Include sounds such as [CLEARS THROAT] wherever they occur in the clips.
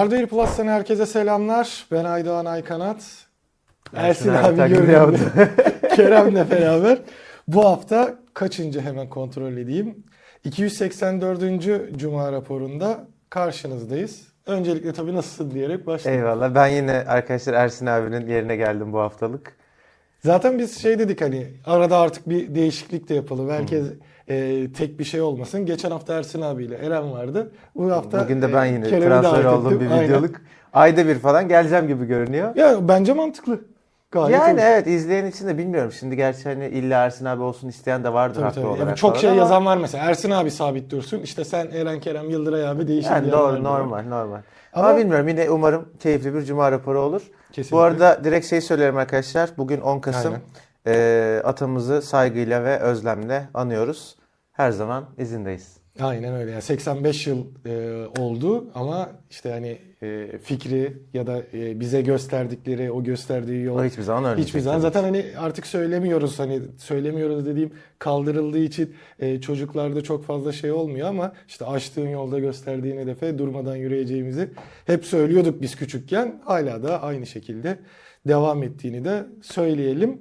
Hardware Plus'tan herkese selamlar. Ben Aydoğan Aykanat. Ersin abi görünümlü. [LAUGHS] Kerem'le beraber. Bu hafta kaçıncı hemen kontrol edeyim. 284. Cuma raporunda karşınızdayız. Öncelikle tabii nasılsın diyerek başlayalım. Eyvallah. Ben yine arkadaşlar Ersin abinin yerine geldim bu haftalık. Zaten biz şey dedik hani arada artık bir değişiklik de yapalım. Herkes e, tek bir şey olmasın. Geçen hafta Ersin abiyle Eren vardı. Bu hafta Bugün de ben e, yine Kerem'i transfer oldum bir Aynen. videoluk. Ayda bir falan geleceğim gibi görünüyor. Ya bence mantıklı. Gayet yani hoş. evet izleyen için de bilmiyorum. Şimdi gerçi hani illa Ersin abi olsun isteyen de vardır Tabii, haklı tabii. olarak. Yani çok şey ama yazan var mesela. Ersin abi sabit dursun. İşte sen Eren Kerem Yıldıray abi değişir Yani doğru de var. normal normal. Ama, Ama- bilmiyorum yine umarım keyifli bir cuma raporu olur. Kesinlikle. Bu arada direkt şey söylerim arkadaşlar. Bugün 10 Kasım. Aynen. Ee, atamızı saygıyla ve özlemle anıyoruz. Her zaman izindeyiz. Aynen öyle. Yani 85 yıl e, oldu ama işte hani e, fikri ya da e, bize gösterdikleri o gösterdiği yol O hiçbir zaman ölmeyecek. hiçbir zaman zaten hani artık söylemiyoruz hani söylemiyoruz dediğim kaldırıldığı için e, çocuklarda çok fazla şey olmuyor ama işte açtığın yolda gösterdiğin hedefe durmadan yürüyeceğimizi hep söylüyorduk biz küçükken hala da aynı şekilde devam ettiğini de söyleyelim.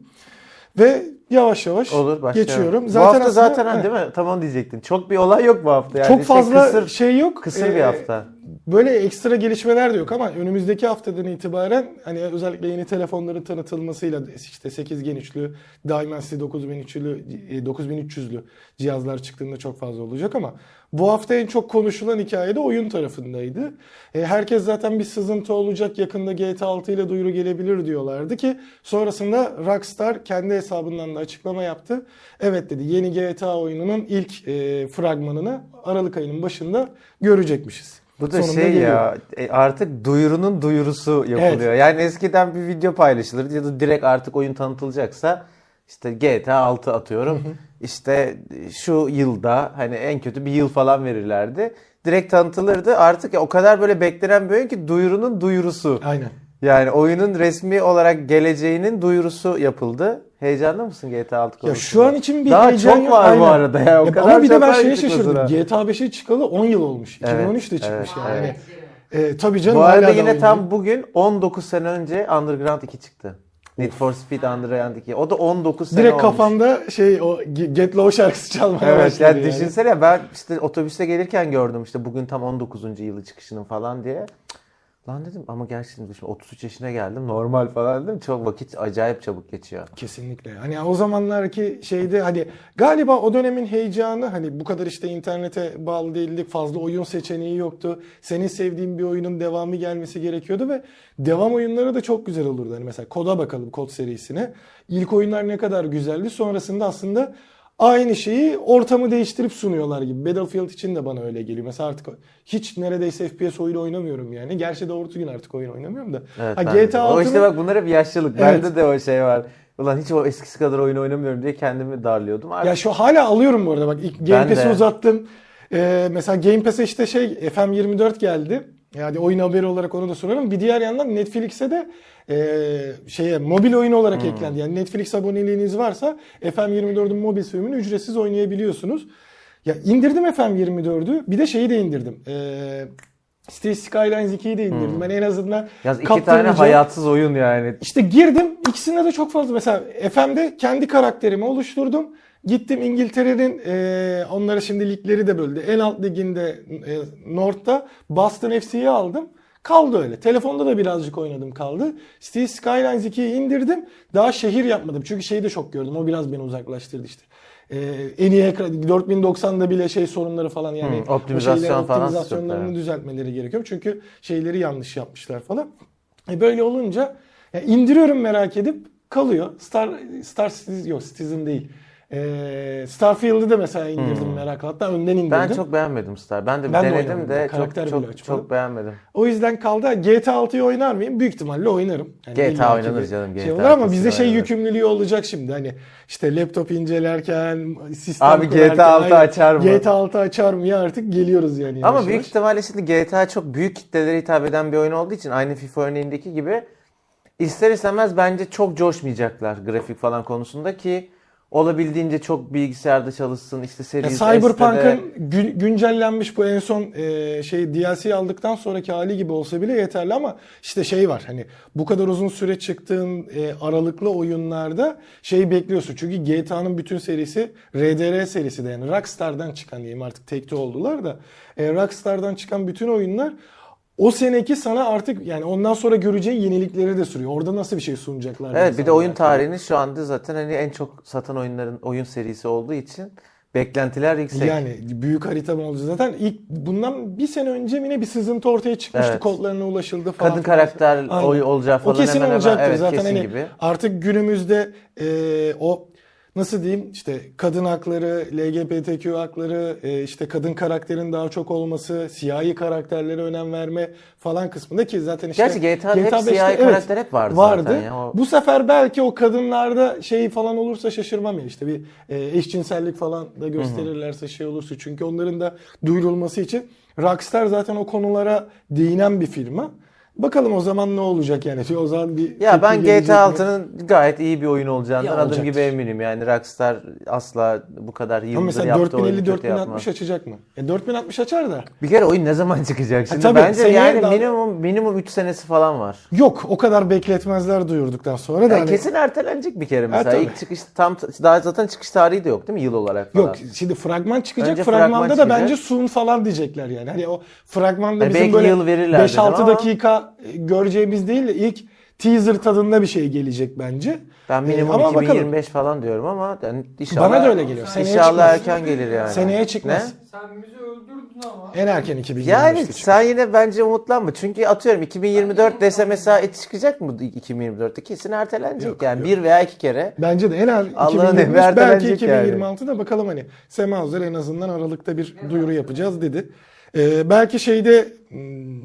Ve yavaş yavaş Olur başlayalım. geçiyorum. bu hafta aslında- zaten hani değil mi? Tam onu diyecektin. Çok bir olay yok bu hafta. Yani çok Şey, fazla kısır, şey yok. kısır Ee, bir hafta. Böyle ekstra gelişmeler de yok ama önümüzdeki haftadan itibaren hani özellikle yeni telefonların tanıtılmasıyla işte 8 gen üçlü, Dimensity 9300'lü, e, 9300'lü cihazlar çıktığında çok fazla olacak ama bu hafta en çok konuşulan hikaye de oyun tarafındaydı. E, herkes zaten bir sızıntı olacak yakında GTA 6 ile duyuru gelebilir diyorlardı ki sonrasında Rockstar kendi hesabından da açıklama yaptı. Evet dedi yeni GTA oyununun ilk e, fragmanını Aralık ayının başında görecekmişiz. Bu da Sonunda şey geliyor. ya e, artık duyurunun duyurusu yapılıyor. Yani eskiden bir video paylaşılırdı ya da direkt artık oyun tanıtılacaksa işte GTA 6 atıyorum. işte şu yılda hani en kötü bir yıl falan verirlerdi. Direkt tanıtılırdı. Artık o kadar böyle beklenen bir oyun ki duyurunun duyurusu. Aynen. Yani oyunun resmi olarak geleceğinin duyurusu yapıldı. Heyecanlı mısın GTA 6 Ya konusunda? şu an için bir Daha heyecan çok yok. var bu Aynen. arada ya. O Ya kadar ama bir de ben şeye şaşırdım. mesela. GTA 5'e çıkalı 10 yıl olmuş. Evet, 2013'te çıkmış evet, yani. evet. E, tabii canım Bu arada yine oynuyor. tam bugün 19 sene önce Underground 2 çıktı. Need for Speed Underground 2. O da 19 sene Direkt olmuş. kafamda şey o Get Low şarkısı çalmaya Evet başladı ya yani. düşünsene ben işte otobüste gelirken gördüm işte bugün tam 19. yılı çıkışının falan diye. Lan dedim ama gerçekten şimdi 33 yaşına geldim normal falan dedim. Çok vakit acayip çabuk geçiyor. Kesinlikle. Hani o zamanlarki şeyde hani galiba o dönemin heyecanı hani bu kadar işte internete bağlı değildik. Fazla oyun seçeneği yoktu. Senin sevdiğin bir oyunun devamı gelmesi gerekiyordu ve devam oyunları da çok güzel olurdu. Hani mesela Kod'a bakalım Kod serisine. İlk oyunlar ne kadar güzeldi. Sonrasında aslında aynı şeyi ortamı değiştirip sunuyorlar gibi. Battlefield için de bana öyle geliyor. Mesela artık hiç neredeyse FPS oyunu oynamıyorum yani. Gerçi doğru düzgün artık oyun oynamıyorum da. Evet, ha. GTA O 6'nın işte bak bunlar hep yaşlılık. Evet. Bende de o şey var. Ulan hiç o eskisi kadar oyun oynamıyorum diye kendimi darlıyordum. Artık Ya şu hala alıyorum bu arada bak Game Pass'i uzattım. Ee, mesela Game Pass'e işte şey FM24 geldi. Yani oyun haberi olarak onu da sorarım. Bir diğer yandan Netflix'e de e, şeye mobil oyun olarak Hmm. eklendi. Yani Netflix aboneliğiniz varsa FM24'ün mobil sürümünü ücretsiz oynayabiliyorsunuz. Ya indirdim FM24'ü. Bir de şeyi de indirdim. Ee, Cities Skylines 2'yi de indirdim. Ben en azından Hmm. Yaz iki tane hayatsız oyun yani. İşte girdim ikisinde de çok fazla mesela FM'de kendi karakterimi oluşturdum. Gittim İngiltere'nin e, onlara şimdi ligleri de böldü. En alt liginde e, North'ta Boston FC'yi aldım. Kaldı öyle. Telefonda da birazcık oynadım kaldı. Cities Skylines 2'yi indirdim. Daha şehir yapmadım. Çünkü şeyi de çok gördüm. O biraz beni uzaklaştırdı işte. E, en iyi ekran 4090'da bile şey sorunları falan yani Hı, optimizasyon o şeylerin falan optimizasyonlarını sıkıntı, düzeltmeleri gerekiyor. Çünkü şeyleri yanlış yapmışlar falan. E böyle olunca ya indiriyorum merak edip kalıyor. Star Star Citizen yok Citizen değil. Ee, Starfield'ı da mesela indirdim merakla. Hatta önden indirdim. Ben çok beğenmedim Star. Ben de Ben de denedim de Karakter çok çok, açmadım. çok beğenmedim. O yüzden kaldı. GTA 6'yı oynar mıyım? Büyük ihtimalle oynarım. Yani GTA oynanır canım, Şey GTA olur ama bizde şey oynanır. yükümlülüğü olacak şimdi. Hani işte laptop incelerken, sistem Abi kurarken, GTA 6 aynen, açar mı? GTA 6 açar mı ya artık geliyoruz yani. Ama büyük yavaş. ihtimalle şimdi GTA çok büyük kitlelere hitap eden bir oyun olduğu için aynı FIFA örneğindeki gibi ister istemez bence çok coşmayacaklar grafik falan konusunda ki olabildiğince çok bilgisayarda çalışsın. işte Ya Series de- Cyberpunk'ın gün- güncellenmiş bu en son e, şey DLC aldıktan sonraki hali gibi olsa bile yeterli ama işte şey var hani bu kadar uzun süre çıktığın e, aralıklı oyunlarda şeyi bekliyorsun. Çünkü GTA'nın bütün serisi RDR serisi de yani Rockstar'dan çıkan diyeyim artık Take-Two oldular da e, Rockstar'dan çıkan bütün oyunlar o seneki sana artık yani ondan sonra göreceğin yenilikleri de sürüyor. Orada nasıl bir şey sunacaklar? Evet bir de oyun tarihinin şu anda zaten hani en çok satan oyunların oyun serisi olduğu için beklentiler yüksek. Yani büyük harita mı olacak zaten ilk bundan bir sene önce yine bir sızıntı ortaya çıkmıştı Evet. kodlarına ulaşıldı falan. Kadın karakter oy olacağı falan o kesin hemen hemen olacaktır evet, zaten kesin hani gibi. artık günümüzde e, o nasıl diyeyim işte kadın hakları, LGBTQ hakları, e, işte kadın karakterin daha çok olması, siyahi karakterlere önem verme falan kısmında ki zaten işte Gerçi GTA'da hep 5'te siyahi karakter hep vardı zaten ya. O- Bu sefer belki o kadınlarda şey falan olursa şaşırmam ya işte bir e, eşcinsellik falan da gösterirlerse şey olursa çünkü onların da duyurulması için Rockstar zaten o konulara değinen bir firma. Bakalım o zaman ne olacak yani. O zaman bir Ya ben GTA mi? 6'nın gayet iyi bir oyun olacağından Ya adım olacaktır. gibi eminim. Yani Rockstar asla bu kadar Ama yıldır mesela yaptığı oyunu 4050 kötü yapmaz. 4060 açacak mı? E 4060 açar da. Bir kere oyun ne zaman çıkacak? Şimdi tabii, bence seneye yani daha- minimum minimum 3 senesi falan var. Yok o kadar bekletmezler duyurduktan sonra da. Yani hani- kesin ertelenecek bir kere mesela. tabii. İlk çıkış tam daha zaten çıkış tarihi de yok değil mi yıl olarak falan. Yok şimdi fragman çıkacak. Önce Fragmanda fragman da çıkacak. bence sun falan diyecekler yani. Hani o fragmanda Hani bizim belki böyle yıl verirler 5-6 dedim ama- dakika e, göreceğimiz değil de ilk teaser tadında bir şey gelecek bence. Ben minimum Ee, ama bakalım. 2025 falan diyorum ama yani inşallah Bana da öyle geliyor. Seneye İnşallah çıkmaz. erken gelir yani. Seneye çıkmaz. Ne? Sen bizi öldürdün ama. En erken 2025'te Yani çıkar. sen yine bence umutlanma. Çünkü atıyorum 2024 dese mesela et çıkacak mı 2024'te? Kesin ertelenecek Yok, yani yok. bir veya iki kere. Bence de en az Allah'ın 2023 emri belki ertelenecek yani. 2026'da bakalım hani Sema Özer en azından Aralık'ta bir duyuru yapacağız dedi. Ee, belki şeyde hmm,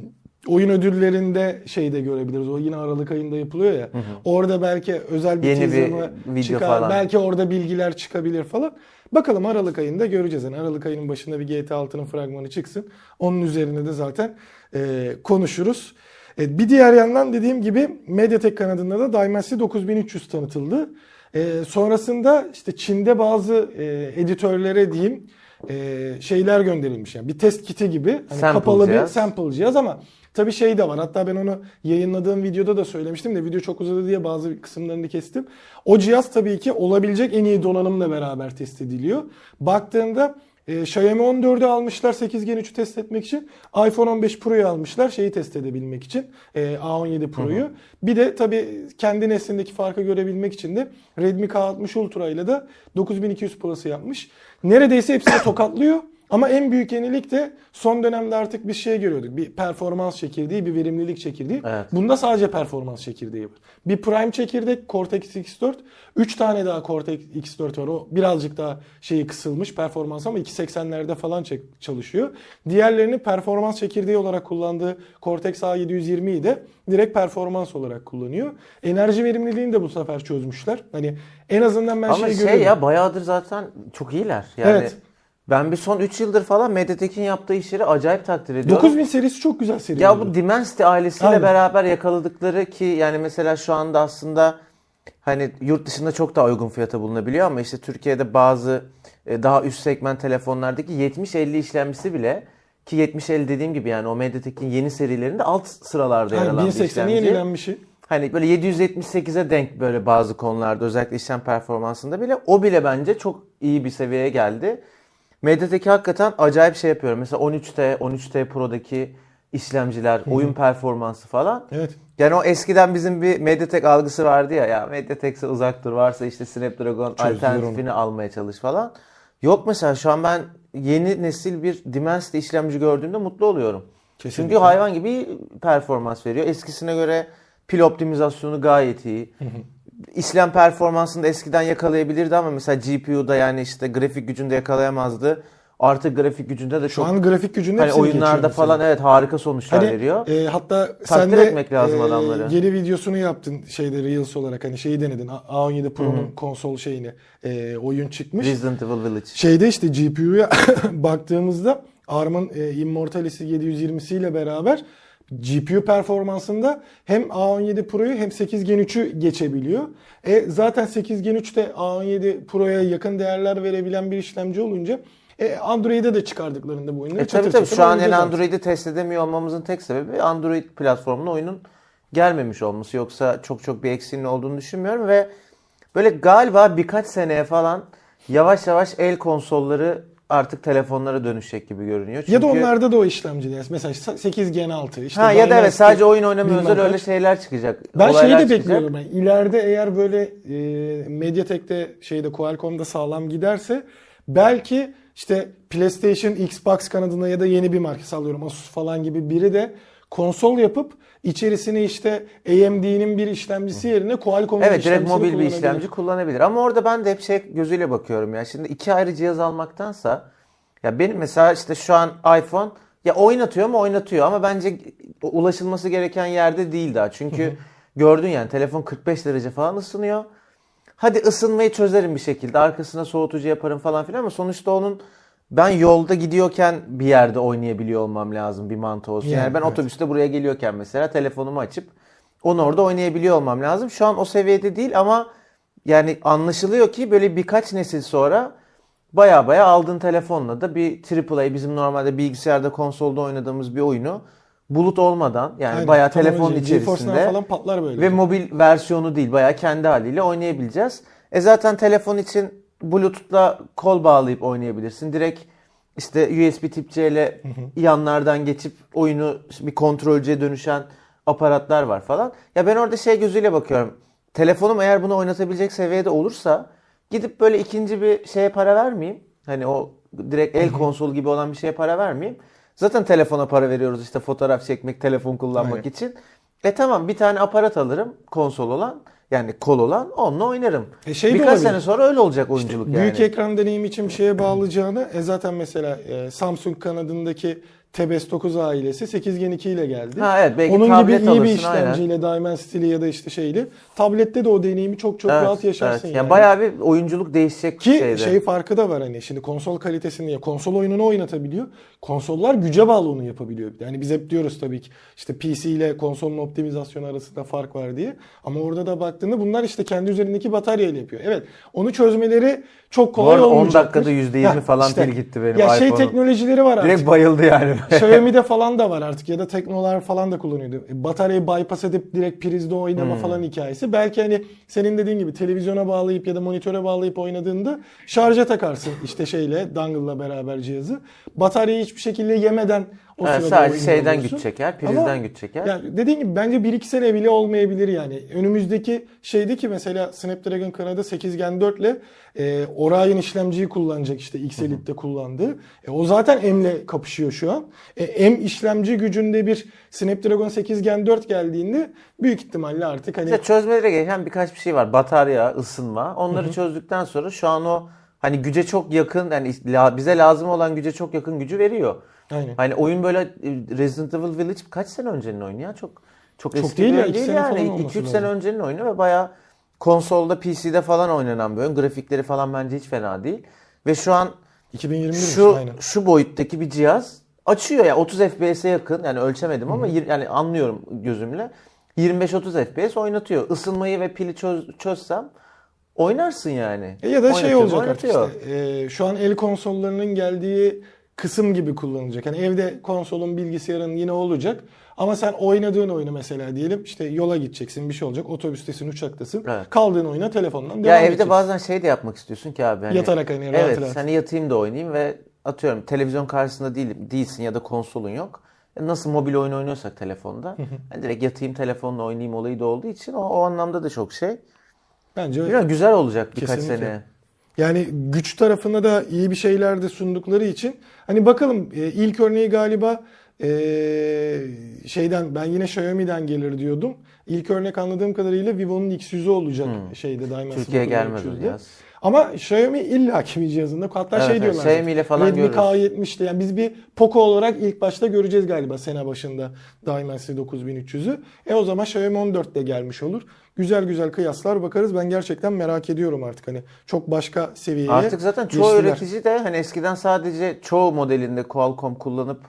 oyun ödüllerinde şeyde görebiliriz. O yine Aralık ayında yapılıyor ya. Orada belki özel bir Yeni bir video çıkar. falan. Belki orada bilgiler çıkabilir falan. Bakalım Aralık ayında göreceğiz. Yani Aralık ayının başında bir GTA 6'nın fragmanı çıksın. Onun üzerine de zaten e, konuşuruz. E, bir diğer yandan dediğim gibi Mediatek kanadında da Dimensity 9300 tanıtıldı. E, sonrasında işte Çin'de bazı e, editörlere diyeyim e, şeyler gönderilmiş. Yani bir test kiti gibi. Hani Sample kapalı cihaz. bir sample cihaz ama tabii şey de var. Hatta ben onu yayınladığım videoda da söylemiştim de video çok uzadı diye bazı kısımlarını kestim. O cihaz tabii ki olabilecek en iyi donanımla beraber test ediliyor. Baktığında e, Xiaomi 14'ü almışlar 8 Gen 3'ü test etmek için. iPhone 15 Pro'yu almışlar şeyi test edebilmek için. E, A17 Pro'yu. Bir de tabii kendi neslindeki farkı görebilmek için de Redmi K60 Ultra ile de 9200 Plus'ı yapmış. Neredeyse hepsini [LAUGHS] tokatlıyor. Ama en büyük yenilik de son dönemde artık bir şey görüyorduk. Bir performans çekirdeği, bir verimlilik çekirdeği. Evet. Bunda sadece performans çekirdeği var. Bir Prime çekirdek Cortex X4, 3 tane daha Cortex X4 var. O birazcık daha şeyi kısılmış performans ama 280'lerde falan çalışıyor. Diğerlerini performans çekirdeği olarak kullandığı Cortex A720'yi de direkt performans olarak kullanıyor. Enerji verimliliğini de bu sefer çözmüşler. Hani en azından ben Ama şey görüyorum. ya bayağıdır zaten çok iyiler. Yani Evet. Ben bir son 3 yıldır falan Mediatek'in yaptığı işleri acayip takdir ediyorum. 9000 serisi çok güzel seri. Ya bu Dimensity ailesiyle Aynen. beraber yakaladıkları ki yani mesela şu anda aslında hani yurt dışında çok daha uygun fiyata bulunabiliyor ama işte Türkiye'de bazı e, daha üst segment telefonlardaki 70-50 işlemcisi bile ki 70-50 dediğim gibi yani o Mediatek'in yeni serilerinde alt sıralarda yer alan bir 1080'e işlemci. yenilenmişi. Hani böyle 778'e denk böyle bazı konularda özellikle işlem performansında bile o bile bence çok iyi bir seviyeye geldi. Mediatek'i hakikaten acayip şey yapıyor. Mesela 13T, 13T Pro'daki işlemciler, oyun performansı falan. Evet. Yani o eskiden bizim bir Mediatek algısı vardı ya. Ya Mediatek'se uzak dur. Varsa işte Snapdragon Çözdüler alternatifini almaya çalış falan. Yok mesela şu an ben yeni nesil bir Dimensity işlemci gördüğümde mutlu oluyorum. Kesinlikle. Çünkü hayvan gibi performans veriyor. Eskisine göre pil optimizasyonu gayet iyi. İşlem performansını da eskiden yakalayabilirdi ama mesela GPU'da yani işte grafik gücünde yakalayamazdı. Artık grafik gücünde de Şu çok an grafik gücünün hani oyunlarda mesela. falan evet harika sonuçlar Hani, veriyor. e, hatta sen de etmek lazım e, adamları. yeni videosunu yaptın şeyde Reels olarak hani şeyi denedin A- A17 Pro'nun konsol şeyini e, oyun çıkmış. Resident Evil Village. Şeyde işte GPU'ya [LAUGHS] baktığımızda ARM'ın e, Immortalis'i 720'siyle beraber GPU performansında hem A17 Pro'yu hem 8 Gen 3'ü geçebiliyor. E zaten 8 Gen 3 de A17 Pro'ya yakın değerler verebilen bir işlemci olunca e, Android'e de çıkardıklarında bu oyunları E tabii çatır tabii çatır şu an yani. Android'i test edemiyor olmamızın tek sebebi Android platformuna oyunun gelmemiş olması. Yoksa çok çok bir eksiğinin olduğunu düşünmüyorum ve böyle galiba birkaç seneye falan yavaş yavaş el konsolları artık telefonlara dönüşecek gibi görünüyor. Ya da Çünkü- onlarda da o işlemciler. Mesela 8 Gen 6 işte Ha ya da evet sadece oyun oynamaya özel öyle şeyler çıkacak. Ben şeyi de çıkacak. bekliyorum. Ben. İleride eğer böyle e, Mediatek'te şeyde Qualcomm'da sağlam giderse belki işte PlayStation, Xbox kanadına ya da yeni bir marka sallıyorum Asus falan gibi biri de konsol yapıp içerisine işte AMD'nin bir işlemcisi yerine Qualcomm'un Evet direkt işlemcisini mobil bir işlemci kullanabilir. Ama orada ben de hep şey gözüyle bakıyorum ya. Şimdi iki ayrı cihaz almaktansa ya benim mesela işte şu an iPhone ya oynatıyor mu oynatıyor ama bence ulaşılması gereken yerde değil daha. Çünkü gördün yani telefon 45 derece falan ısınıyor. Hadi ısınmayı çözerim bir şekilde. Arkasına soğutucu yaparım falan filan ama sonuçta onun ben yolda gidiyorken bir yerde oynayabiliyor olmam lazım bir mantığı olsun. Yani, Yani, ben evet. otobüste buraya geliyorken mesela telefonumu açıp onu orada oynayabiliyor olmam lazım. Şu an o seviyede değil ama yani anlaşılıyor ki böyle birkaç nesil sonra baya baya aldığın telefonla da bir AAA bizim normalde bilgisayarda konsolda oynadığımız bir oyunu bulut olmadan yani Aynen, bayağı telefonun içerisinde falan patlar böyle. ve mobil versiyonu değil bayağı kendi haliyle oynayabileceğiz. E zaten telefon için Bluetooth'la kol bağlayıp oynayabilirsin. Direkt işte USB tip C ile yanlardan geçip oyunu bir kontrolcüye dönüşen aparatlar var falan. Ya ben orada şey gözüyle bakıyorum. Telefonum eğer bunu oynatabilecek seviyede olursa gidip böyle ikinci bir şeye para vermeyeyim. Hani o direkt el konsolu gibi olan bir şeye para vermeyeyim. Zaten telefona para veriyoruz işte fotoğraf çekmek, telefon kullanmak Aynen. için. E tamam bir tane aparat alırım konsol olan yani kol olan onunla oynarım. E şey Birkaç sene sonra öyle olacak oyunculuk yani. Büyük ekran deneyimi için bir şeye bağlayacağını e zaten mesela e, Samsung kanadındaki Tebes 9 ailesi 8 Gen 2 ile geldi. Ha evet, belki Onun gibi iyi bir alırsın, işlemciyle Dimensity ya da işte şeyle tablette de o deneyimi çok çok Evet, rahat yaşarsın evet. yani. Yani bayağı bir oyunculuk değişecek Ki şeyde. şey farkı da var hani şimdi konsol kalitesini ya konsol oyununu oynatabiliyor. Konsollar güce bağlı onu yapabiliyor. Yani biz hep diyoruz tabii ki işte PC ile konsolun optimizasyonu arasında fark var diye. Ama orada da baktığında bunlar işte kendi üzerindeki bataryayla yapıyor. Evet onu çözmeleri çok Bu kolay arada 10 olmayacak. dakikada %20 falan pil gitti benim Ya şey iPhone'um. teknolojileri var artık. Direkt bayıldı yani. [LAUGHS] Xiaomi'de falan da var artık ya da Teknolar falan da kullanıyordu. E, Bataryayı bypass edip direkt prizde oynama falan hikayesi. Belki hani senin dediğin gibi televizyona bağlayıp ya da monitöre bağlayıp oynadığında şarja takarsın işte şeyle dongle'la beraber cihazı. Bataryayı hiçbir şekilde yemeden o sırada sadece şeyden güç çeker, Ama prizden güç çeker. yani dediğim gibi bence 1-2 sene bile olmayabilir yani. Önümüzdeki şeydi ki mesela Snapdragon Kanada 8 Gen 4 ile e, Orion işlemciyi kullanacak işte X Elite'de kullandığı. E, o zaten M'le kapışıyor şu an. E, M işlemci gücünde bir Snapdragon 8 Gen 4 geldiğinde büyük ihtimalle artık hani İşte çözmeleri gereken birkaç bir şey var. Batarya, ısınma. Onları çözdükten sonra şu an o hani güce çok yakın yani bize lazım olan güce çok yakın gücü veriyor. Aynen. Hani oyun böyle e, Resident Evil Village kaç sene öncenin oyunu ya? Çok çok, eski değil bir oyun değil sene yani. olması 2-3 sene lazım. öncenin oyunu ve bayağı konsolda, PC'de falan oynanan bir oyun. Grafikleri falan bence hiç fena değil. Ve şu an 2021 şu aynen. şu boyuttaki bir cihaz açıyor ya 30 FPS'e yakın yani ölçemedim ama yir- yani anlıyorum gözümle. 25-30 FPS oynatıyor. Isınmayı ve pili çöz, çözsem oynarsın yani. E ya da şey olacak artık işte. e, şu an el konsollarının geldiği kısım gibi kullanılacak. Hani evde konsolun bilgisayarın yine olacak. Ama sen oynadığın oyunu mesela diyelim işte yola gideceksin bir şey olacak. Otobüstesin, uçaktasın. Evet. Kaldığın oyuna telefondan devam Ya evde edeceksin. bazen şey de yapmak istiyorsun ki abi. Hani, Yatarak hani rahat evet, rahat. hani yatayım da oynayayım ve atıyorum televizyon karşısında değil, değilsin ya da konsolun yok. E, Nasıl mobil oyun oynuyorsak telefonda. hani direkt yatayım telefonla oynayayım olayı da olduğu için o, o anlamda da çok şey. Bence. Bilmiyorum, güzel olacak birkaç Kesinlikle. sene. Yani güç tarafında da iyi bir şeyler de sundukları için hani bakalım e, ilk örneği galiba e, şeyden ben yine Xiaomi'den gelir diyordum. İlk örnek anladığım kadarıyla Vivo'nun X100'ü olacak şeyde Dimensity Türkiye'ye gelmez o 9300'de. cihaz. Ama Xiaomi illaki bir cihazında hatta Evet, şey evet, diyorlar. Xiaomi ile falan Redmi görürüz. K70'te yani biz bir Poco olarak ilk başta göreceğiz galiba sene başında Dimensity 9300'ü. E o zaman Xiaomi 14 de gelmiş olur. Güzel güzel kıyaslar bakarız. Ben gerçekten merak ediyorum artık hani çok başka seviyeye Artık zaten çoğu geçtiler. üretici de hani eskiden sadece çoğu modelinde Qualcomm kullanıp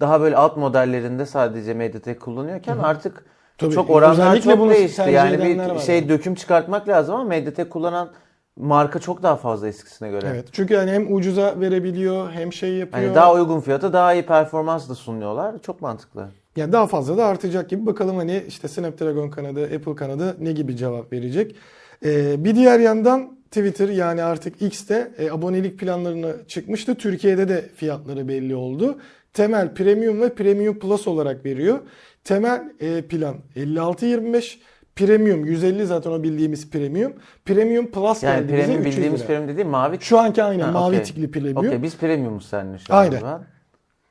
daha böyle alt modellerinde sadece Mediatek kullanıyorken artık Tabii, çok oranlar çok değişti. Yani bir var şey yani. döküm çıkartmak lazım ama Mediatek kullanan marka çok daha fazla eskisine göre. Evet. Çünkü yani hem ucuza verebiliyor hem şey yapıyor. Hani daha uygun fiyata daha iyi performans da sunuyorlar. Çok mantıklı. Yani daha fazla da artacak gibi. Bakalım hani işte Snapdragon kanadı, Apple kanadı ne gibi cevap verecek. Ee, bir diğer yandan Twitter yani artık X'te e, abonelik planlarını çıkmıştı. Türkiye'de de fiyatları belli oldu. Temel Premium ve Premium Plus olarak veriyor. Temel e, plan 56.25, Premium 150 zaten o bildiğimiz Premium. Premium Plus Yani geldi bize premium 300 bildiğimiz lira. premium dediğim mavi. Şu anki aynı Ha, mavi okey. tikli Premium. Okey biz premiumuz seninle şu an. Aynen. zaman.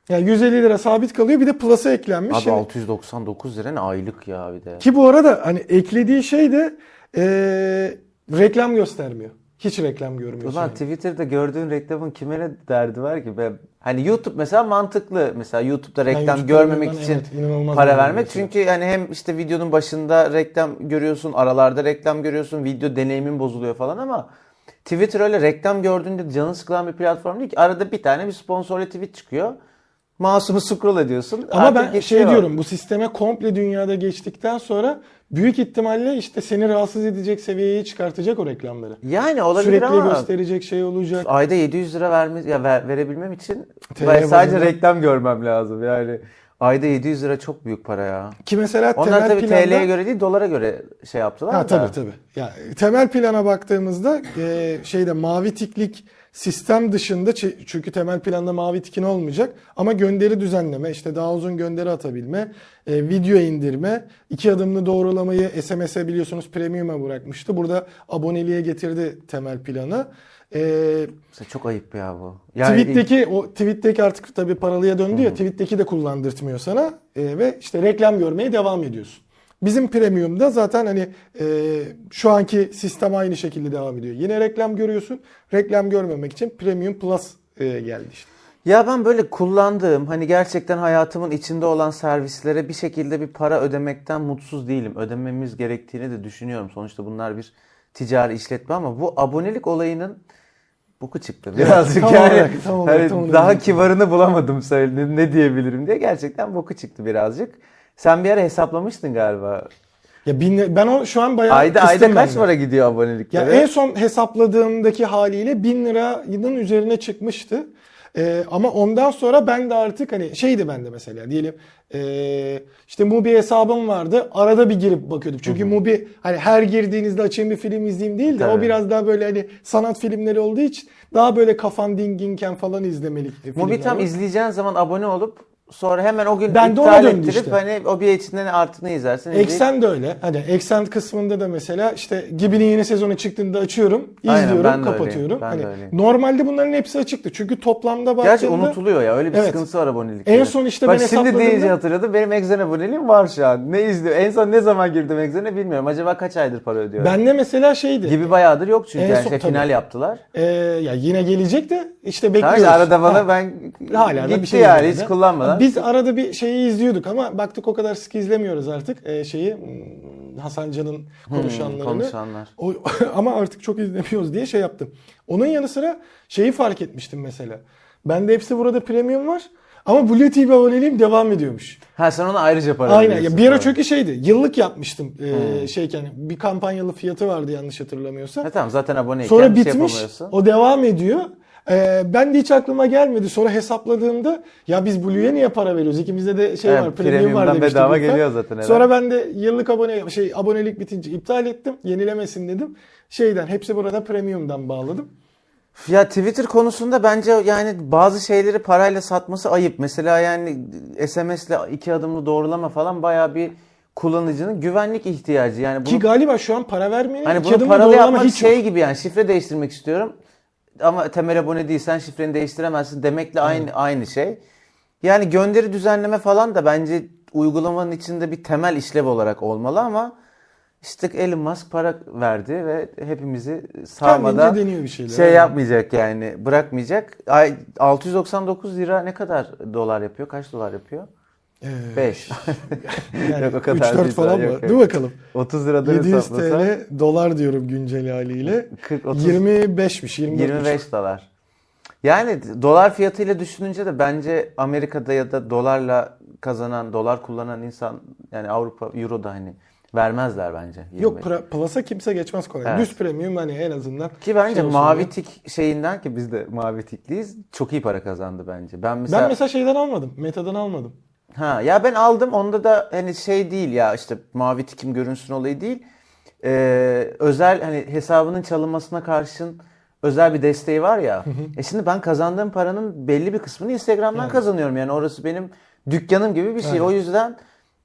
Yani 150 lira sabit kalıyor bir de Plus'a eklenmiş. Abi Yani- 699 lira ne aylık ya bir de. Ki bu arada hani eklediği şey de eee, reklam göstermiyor. Hiç reklam görmüyorsun. Ulan yani. Twitter'da gördüğün reklamın kime ne derdi var ki? Ben, hani YouTube mesela mantıklı. Mesela YouTube'da reklam YouTube'da görmemek için evet, para vermek. Çünkü yani hem işte videonun başında reklam görüyorsun, aralarda reklam görüyorsun, video deneyimin bozuluyor falan ama Twitter öyle reklam gördüğünde canı sıkılan bir platform değil ki. Arada bir tane bir sponsorlu tweet çıkıyor. Mouse'unu scroll ediyorsun. Ama Artık ben şey diyorum bu sisteme komple dünyada geçtikten sonra büyük ihtimalle işte seni rahatsız edecek seviyeye çıkartacak o reklamları. Yani olabilir Sürekli ama gösterecek şey olacak. ayda 700 lira verme, ya ver- verebilmem için ben sadece reklam görmem lazım. Yani ayda 700 lira çok büyük para ya. Ki mesela Onlar temel tabii planda... TL'ye göre değil dolara göre şey yaptılar Ha da. tabii tabii. Ya temel plana baktığımızda e, şeyde mavi tiklik sistem dışında çünkü temel planda mavi tikin olmayacak ama gönderi düzenleme, işte daha uzun gönderi atabilme, e, video indirme, iki adımlı doğrulamayı SMS'e biliyorsunuz premium'a bırakmıştı. Burada aboneliğe getirdi temel planı. E, Mesela çok ayıp ya bu. Yani tweet'teki o tweet'teki artık tabii paralıya döndü ya tweet'teki de kullandırtmıyor sana E, ve işte reklam görmeye devam ediyorsun. Bizim premium'da zaten hani e, şu anki sistem aynı şekilde devam ediyor. Yine reklam görüyorsun. Reklam görmemek için Premium Plus e, geldi işte. Ya ben böyle kullandığım hani gerçekten hayatımın içinde olan servislere bir şekilde bir para ödemekten mutsuz değilim. Ödememiz gerektiğini de düşünüyorum. Sonuçta bunlar bir ticari işletme ama bu abonelik olayının boku çıktı birazcık tam yani. olarak, tam olarak, hani tam olarak. daha kibarını bulamadım söyle ne diyebilirim diye gerçekten boku çıktı birazcık. Sen bir ara hesaplamıştın galiba. Ya bin, ben o şu an bayağı Ayda ayda kaç para gidiyor Ya aboneliklere? en son hesapladığımdaki haliyle 1000 liranın üzerine çıkmıştı. Ee, ama ondan sonra ben de artık hani şeydi bende mesela diyelim ee, işte Mubi hesabım vardı. Arada bir girip bakıyordum. Çünkü Mubi hani her girdiğinizde açayım bir film izleyeyim değil de o Tabii. biraz daha böyle hani sanat filmleri olduğu için daha böyle kafan dinginken falan izlemelik Mubi tam var. izleyeceğin zaman abone olup sonra hemen o gün Ben de iptal döndü ettirip işte. hani o bir içinden artık ne izlersin izleyip- Eksen de öyle. Hani Eksen kısmında da mesela işte Gibi'nin yeni sezonu çıktığında açıyorum, Aynen, izliyorum, ben de kapatıyorum. ben de hani normalde bunların hepsi açıktı. Çünkü toplamda Gerçi baktığında unutuluyor ya öyle bir Evet. sıkıntısı var abonelik. En son işte Bak ben şimdi deyince hatırladım. Benim Exxen aboneliğim var şu an. Ne izliyor? En son ne zaman girdim Exxen'e bilmiyorum. Acaba kaç aydır para ödüyorum? bende mesela şeydi. Gibi bayağıdır yok çünkü. En yani son- işte tabii. final yaptılar. e, ya yine gelecek de işte bekliyoruz. işte arada bana Ha, ben hala gitti bir şey yani hiç kullanmadan. Biz arada bir şeyi izliyorduk ama baktık o kadar sık izlemiyoruz artık e, şeyi hmm, Hasan Can'ın konuşanlarını. konuşanlar. O, [LAUGHS] ama artık çok izlemiyoruz diye şey yaptım. Onun yanı sıra şeyi fark etmiştim mesela. Bende hepsi burada premium var. Ama Blue TV aboneliğim devam ediyormuş. Ha sen ona ayrıca para Aynen. Ya bir ara çünkü şeydi. Yıllık yapmıştım. Ee, Hmm. şeyken bir kampanyalı fiyatı vardı yanlış hatırlamıyorsam. Ha tamam zaten aboneyken Sonra bir şey bitmiş. yapamıyorsun. o devam ediyor. Ee, ben de hiç aklıma gelmedi. Sonra hesapladığımda ya biz Blue'ya niye para veriyoruz? İkimizde de şey Evet, var, premium var demiştik. bedava lütfen. geliyor zaten herhalde. Sonra ben de yıllık abone şey abonelik bitince iptal ettim. Yenilemesin dedim. Şeyden hepsi burada premium'dan bağladım. Ya Twitter konusunda bence yani bazı şeyleri parayla satması ayıp. Mesela yani SMS'le iki adımlı doğrulama falan bayağı bir kullanıcının güvenlik ihtiyacı. Yani Ki bunu, galiba şu an para vermeyen hani bunu paralı yapmak hiç şey yok. gibi yani şifre değiştirmek istiyorum. Ama temel abone değilsen şifreni değiştiremezsin demekle aynı aynı şey. Yani gönderi düzenleme falan da bence uygulamanın içinde bir temel işlev olarak olmalı ama işte Elon Musk para verdi ve hepimizi Kendince deniyor bir şeyler. şey yapmayacak yani bırakmayacak. Ay 699 lira ne kadar dolar yapıyor? Kaç dolar yapıyor? Ee, 5. [LAUGHS] Yani Yok, o kadar 3-4 değil falan mı? yok, yok. Dur bakalım. 30 liradan 700 hesaplasan TL dolar diyorum güncel haliyle. 40 30 25'miş 24 25 dolar. Yani dolar fiyatıyla düşününce de bence Amerika'da ya da dolarla kazanan, dolar kullanan insan yani Avrupa, Euro da hani vermezler bence. Yok 25. pra- Plus'a kimse geçmez kolay. Evet. Düz premium hani en azından. Ki bence şey mavi tik şeyinden ki biz de mavi tikliyiz. Çok iyi para kazandı bence. Ben mesela, Ben mesela şeyden almadım. Meta'dan almadım. Ha ya ben aldım onda da hani şey değil ya işte mavi tikim görünsün olayı değil. Ee, özel hani hesabının çalınmasına karşın özel bir desteği var ya. e şimdi ben kazandığım paranın belli bir kısmını Instagram'dan Evet. kazanıyorum. Yani orası benim dükkanım gibi bir şey. Evet. O yüzden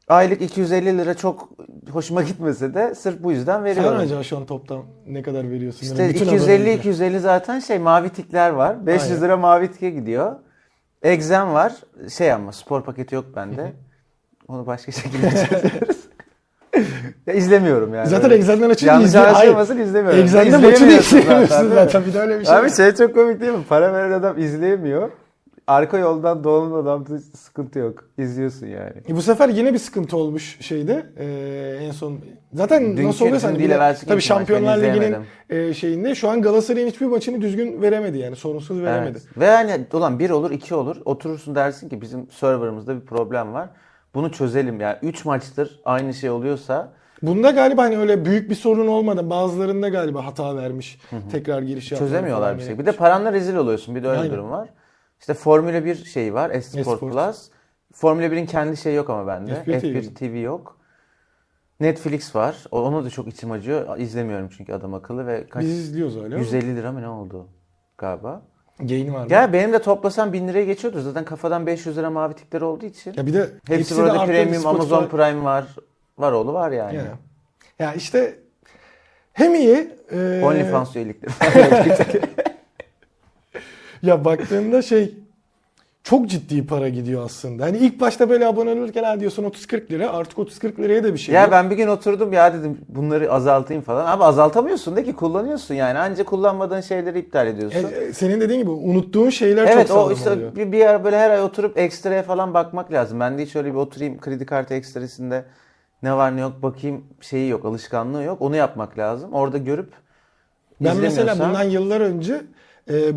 aylık 250 lira çok hoşuma gitmese de sırf bu yüzden Sen veriyorum. acaba şu an toptan ne kadar veriyorsun? İşte Yani bütün 250 abonelikler. 250 zaten şey mavi tikler var. 500 Aynen. lira mavi tike gidiyor. Exem var. Şey ama spor paketi yok bende. Onu başka [LAUGHS] şekilde çözüyoruz. ya izlemiyorum yani. Zaten Öyle. Exxen'den açınca Yanlış Hayır. anlaşılmasın izlemiyorum. Exxen'de maçını İzleyemiyorsun izleyemiyorsun mi? zaten. Bir de öyle bir şey Abi var. şey çok komik değil mi? Para veren adam izleyemiyor. Arka yoldan dolan adamda sıkıntı yok. İzliyorsun yani. E bu sefer yine bir sıkıntı olmuş şeyde. Ee, en son zaten Dünkü- nasıl oluyorsa hani dün bir değil, tabii Şampiyonlar Ligi'nin e, şeyinde şu an Galatasaray'ın hiçbir maçını düzgün veremedi yani sorunsuz veremedi. Evet. Ve hani ulan bir olur iki olur. Oturursun dersin ki bizim serverımızda bir problem var. Bunu çözelim yani. 3 maçtır aynı şey oluyorsa Bunda galiba hani öyle büyük bir sorun olmadan bazılarında galiba hata vermiş. Tekrar giriş yapmayı çözemiyorlar bir şey. Bir de paranla rezil oluyorsun. Bir de öyle Aynen. durum var. İşte Formula 1 şeyi var. Esport Esport. Plus. Formula 1'in kendi şeyi yok ama bende. F1 TV. F1 TV yok. Netflix var. Onu da çok içim acıyor. İzlemiyorum çünkü adam akıllı ve kaç Biz izliyoruz öyle. 150 lira mı ne oldu galiba. Gain var. Ya benim de toplasam 1000 liraya geçiyordur. Zaten kafadan 500 lira mavi tikleri olduğu için. Ya bir de Hepsi de burada premium, Spotify- Amazon Prime var. Var oğlu var yani. Ya. ya işte hem iyi e, OnlyFans üyelikleri. [LAUGHS] [LAUGHS] ya baktığında şey çok ciddi para gidiyor aslında. Hani ilk başta böyle abone olurken ha diyorsun 30-40 lira artık 30-40 liraya da bir şey ya yok. ben bir gün oturdum ya dedim bunları azaltayım falan. Abi azaltamıyorsun de ki kullanıyorsun yani. Anca kullanmadığın şeyleri iptal ediyorsun. E, e, senin dediğin gibi unuttuğun şeyler evet çok o sağlam işte oluyor. bir, bir ara böyle her ay oturup ekstraya falan bakmak lazım. Ben de hiç öyle bir oturayım kredi kartı ekstresinde ne var ne yok bakayım şeyi yok alışkanlığı yok. Onu yapmak lazım. Orada görüp Ben mesela bundan yıllar önce e,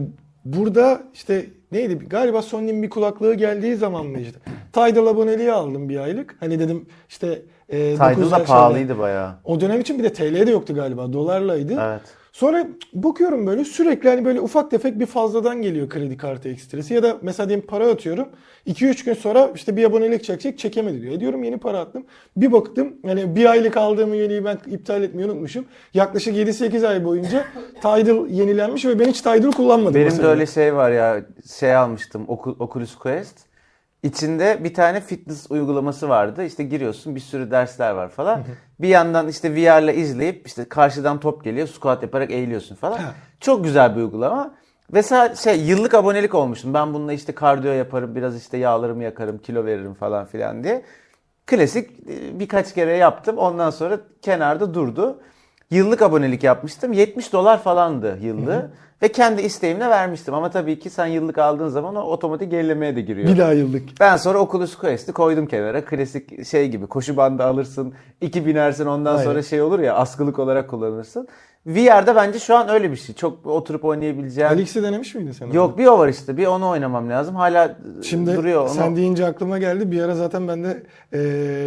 burada işte neydi galiba Sony'nin bir kulaklığı geldiği zaman mı işte Tidal aboneliği aldım bir aylık. Hani dedim işte e, Tidal 900 da pahalıydı bayağı. O dönem için bir de TL de yoktu galiba dolarlaydı. Evet. Sonra bakıyorum böyle sürekli hani böyle ufak tefek bir fazladan geliyor kredi kartı ekstresi. Ya da mesela diyelim para atıyorum. 2-3 gün sonra işte bir abonelik çekecek çekemedi diyor. E diyorum yeni para attım. Bir baktım hani bir aylık aldığım üyeliği ben iptal etmeyi unutmuşum. Yaklaşık 7-8 ay boyunca [LAUGHS] Tidal yenilenmiş ve ben hiç Tidal kullanmadım. Benim mesela. de öyle şey var ya şey almıştım Ocu- Oculus Quest. İçinde bir tane fitness uygulaması vardı. İşte giriyorsun bir sürü dersler var falan. bir yandan işte VR'la izleyip işte karşıdan top geliyor squat yaparak eğiliyorsun falan. Çok güzel bir uygulama. Ve şey yıllık abonelik olmuştum. Ben bununla işte kardiyo yaparım, biraz işte yağlarımı yakarım, kilo veririm falan filan diye. Klasik e, birkaç kere yaptım. Ondan sonra kenarda durdu. Yıllık abonelik yapmıştım. 70 dolar falandı yıllığı. Ve kendi isteğimle vermiştim. Ama tabii ki sen yıllık aldığın zaman o otomatik gerilemeye de giriyor. Bir daha yıllık. Ben sonra Oculus Quest'i koydum kenara. Klasik şey gibi koşu bandı alırsın, iki binersin ondan Aynen. sonra şey olur ya askılık olarak kullanırsın. VR'da bence şu an öyle bir şey. Çok oturup oynayabileceğim. Alex'i denemiş miydin sen? onu? Yok bir o var işte. Bir onu oynamam lazım. Hala Şimdi duruyor. Onu... sen deyince aklıma geldi. Bir ara zaten ben de e,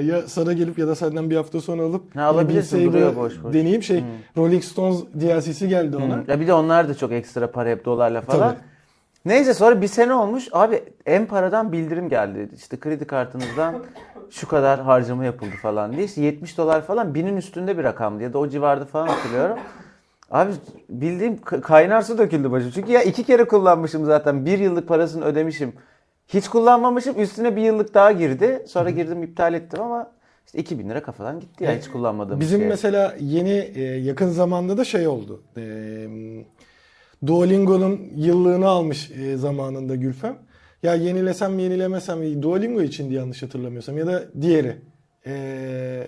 ya sana gelip ya da senden bir hafta sonra alıp Ha, alabilirsin, duruyor boş boş. deneyeyim. Şey Rolling Stones DLC'si geldi ona. Hı. Ya bir de onlar da çok ekstra para hep dolarla falan. Tabii. Neyse sonra bir sene olmuş. Abi en paradan bildirim geldi. İşte kredi kartınızdan şu kadar harcama yapıldı falan diye. İşte 70 dolar falan binin üstünde bir rakamdı ya da o civarda falan hatırlıyorum. Abi bildiğim kaynar su döküldü başım. Çünkü ya iki kere kullanmışım zaten. Bir yıllık parasını ödemişim. Hiç kullanmamışım. Üstüne bir yıllık daha girdi. Sonra girdim iptal ettim ama işte 2000 lira kafadan gitti ya hiç kullanmadığım Bizim şey. mesela yeni e, yakın zamanda da şey oldu. E, Duolingo'nun yıllığını almış e, zamanında Gülfem. Ya yenilesem mi yenilemesem mi? Duolingo için diye yanlış hatırlamıyorsam ya da diğeri. E,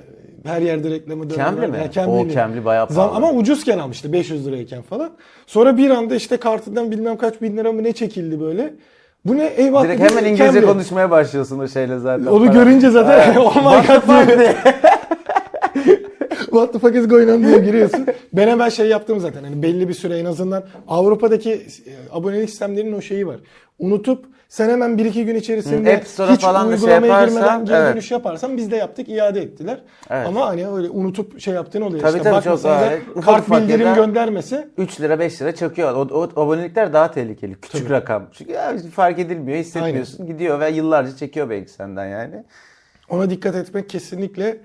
her yerde reklamı Cambly var. mi? Cambly'li. O Cambly bayağı pahalı. Ama ucuzken almıştı 500 lirayken falan. Sonra bir anda işte kartından bilmem kaç bin lira mı ne çekildi böyle. Bu ne eyvah Direkt hemen İngilizce Cambly. konuşmaya başlıyorsun o şeyle zaten. Onu Para- görünce zaten [LAUGHS] oh my god diye. [LAUGHS] What the fuck is going on diye giriyorsun. Ben hemen şey yaptım zaten. Hani belli bir süre en azından Avrupa'daki e, abonelik sistemlerinin o şeyi var. Unutup sen hemen 1-2 gün içerisinde Hı, App Store'a hiç falan da şey uygulamaya girmeden geri evet. dönüş yaparsan biz de yaptık iade ettiler. Evet. Ama hani öyle unutup şey yaptığın oluyor. Tabii işte tabii, çok bakmasan da ufak kart ufak bildirim göndermesi 3 lira 5 lira çakıyor. O, o abonelikler daha tehlikeli. Küçük Tabii. rakam. Çünkü ya fark edilmiyor, hissetmiyorsun. Gidiyor ve yıllarca çekiyor belki senden yani. Ona dikkat etmek kesinlikle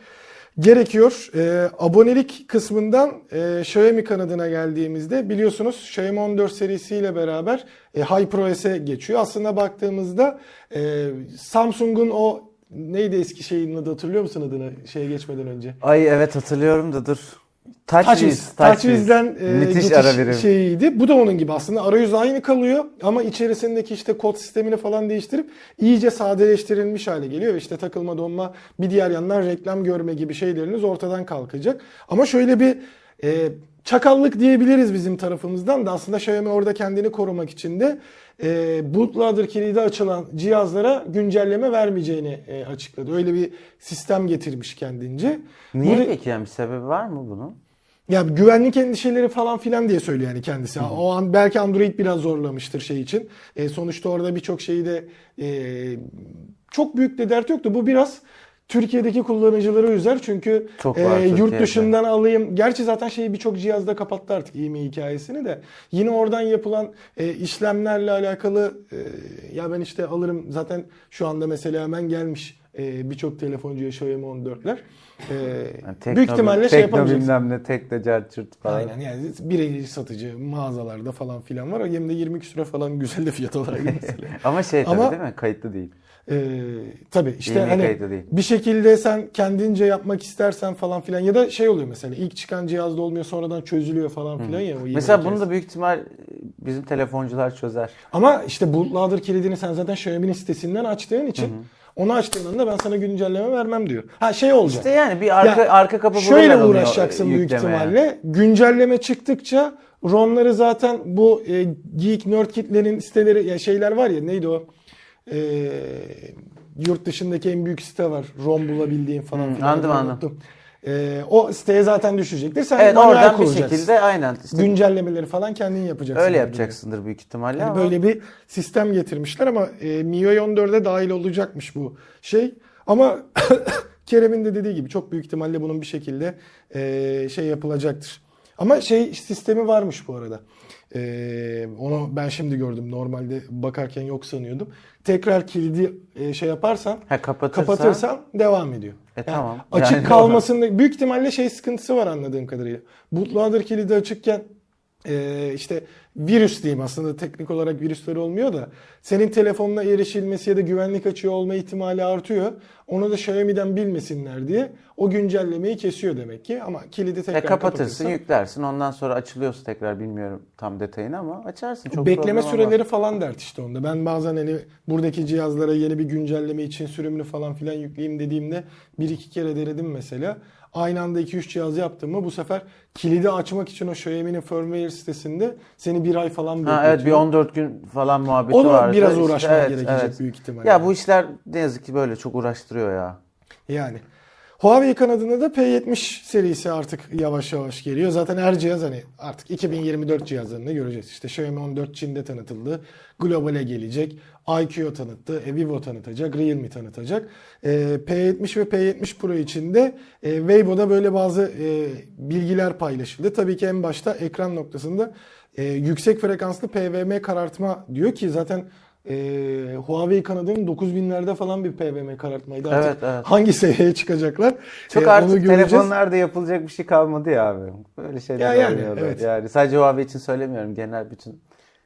gerekiyor. Ee, abonelik kısmından e, Xiaomi kanadına geldiğimizde biliyorsunuz Xiaomi 14 serisiyle beraber e, HyperOS'e geçiyor. Aslında baktığımızda e, Samsung'un o neydi eski şeyin adı hatırlıyor musun adını şeye geçmeden önce? Ay evet hatırlıyorum da dur. TouchWiz. TouchWiz. TouchWiz'den e, Müthiş geçiş ara şeyiydi. Bu da onun gibi aslında arayüz aynı kalıyor ama içerisindeki işte kod sistemini falan değiştirip iyice sadeleştirilmiş hale geliyor. İşte takılma donma bir diğer yandan reklam görme gibi şeyleriniz ortadan kalkacak. Ama şöyle bir e, çakallık diyebiliriz bizim tarafımızdan da aslında Xiaomi orada kendini korumak için de e, bootloader kilidi açılan cihazlara güncelleme vermeyeceğini e, açıkladı. Öyle bir sistem getirmiş kendince. Niye Bu peki yani bir sebebi var mı bunun? ya güvenlik endişeleri falan filan diye söylüyor yani kendisi. O an belki Android biraz zorlamıştır şey için. E, sonuçta orada birçok şeyi de e, çok büyük de dert yoktu. Bu biraz Türkiye'deki kullanıcıları üzer çünkü Çok e, yurt Türkiye'de. dışından alayım. Gerçi zaten şeyi birçok cihazda kapattı artık IMEI hikayesini de. Yine oradan yapılan e, işlemlerle alakalı e, ya ben işte alırım zaten şu anda mesela hemen gelmiş e, birçok telefoncuya Xiaomi 14'ler. E, Yani tekno- büyük ihtimalle şey tekno yapamayacaksın. bilmem ne tekno carçırt falan. Aynen yani birebir satıcı mağazalarda falan filan var. Hem de 20 küsüre falan güzel de fiyat olarak mesela. [LAUGHS] Ama şey tabii Ama- değil mi? Kayıtlı değil. Ee, tabii işte hani değil. bir şekilde sen kendince yapmak istersen falan filan ya da şey oluyor mesela ilk çıkan cihazda olmuyor sonradan çözülüyor falan filan ya. O Mesela bunu da büyük ihtimal bizim telefoncular çözer. Ama işte bootloader kilidini sen zaten Xiaomi'nin sitesinden açtığın için onu açtığın anda ben sana güncelleme vermem diyor. Ha şey olacak. İşte yani bir arka Ya, arka kapı Şöyle uğraşacaksın büyük ihtimalle. Güncelleme çıktıkça ROM'ları zaten bu e, Geek Nerd Kit'lerin siteleri ya şeyler var ya neydi o? E, yurt dışındaki en büyük site var. ROM bulabildiğin falan Hı, filan. anladım, anladım. E, o siteye zaten düşecektir. Sen Evet oradan bir şekilde aynen. işte güncellemeleri falan kendin yapacaksın. öyle gibi. yapacaksındır büyük ihtimalle Yani ama böyle bir sistem getirmişler ama e, MIUI 14'e dahil olacakmış bu şey. Ama [COUGHS] Kerem'in de dediği gibi çok büyük ihtimalle bunun bir şekilde e, şey yapılacaktır. Ama şey sistemi varmış bu arada. E, onu ben şimdi gördüm. Normalde bakarken yok sanıyordum. Tekrar kilidi e, şey yaparsan ha, kapatırsan, kapatırsan devam ediyor. E, tamam. Açık Yani- kalmasında büyük ihtimalle şey sıkıntısı var anladığım kadarıyla. Bootloader kilidi açıkken e, işte virüs diyeyim aslında teknik olarak virüsler olmuyor da senin telefonuna erişilmesi ya da güvenlik açığı olma ihtimali artıyor. Onu da Xiaomi'den bilmesinler diye o güncellemeyi kesiyor demek ki ama kilidi tekrar E, kapatırsın, kapatırsan- yüklersin. Ondan sonra açılıyorsa tekrar bilmiyorum tam detayını ama açarsın. Çok Bekleme süreleri falan dert işte onda. Ben bazen hani buradaki cihazlara yeni bir güncelleme için sürümünü falan filan yükleyeyim dediğimde bir iki kere denedim mesela. Aynı anda 2-3 cihaz yaptım mı bu sefer kilidi açmak için o Xiaomi'nin firmware sitesinde seni bir ay falan bekletiyor. Ha, evet bir 14 gün falan muhabbeti Onu vardı. biraz İşte, uğraşman evet, gerekecek evet. büyük ihtimalle. Ya bu işler ne yazık ki böyle çok uğraştırıyor ya. Yani. Huawei kanadında da P70 serisi artık yavaş yavaş geliyor. Zaten her cihaz hani artık 2024 cihazlarını göreceğiz. İşte Xiaomi 14 Çin'de tanıtıldı. Global'e gelecek. IQ tanıttı. E, Vivo tanıtacak. Realme tanıtacak. E, P70 ve P70 Pro için de e, Weibo'da böyle bazı e, bilgiler paylaşıldı. Tabii ki en başta ekran noktasında e, yüksek frekanslı PWM karartma diyor ki zaten e, Huawei kanadının 9000'lerde falan bir PWM karartmaydı. Artık Evet, evet. hangi seviyeye çıkacaklar? Çok onu artık göreceğiz. telefonlarda yapılacak bir şey kalmadı ya abi. Böyle şeyler Ya yani, evet. Yani sadece Huawei için söylemiyorum. Genel bütün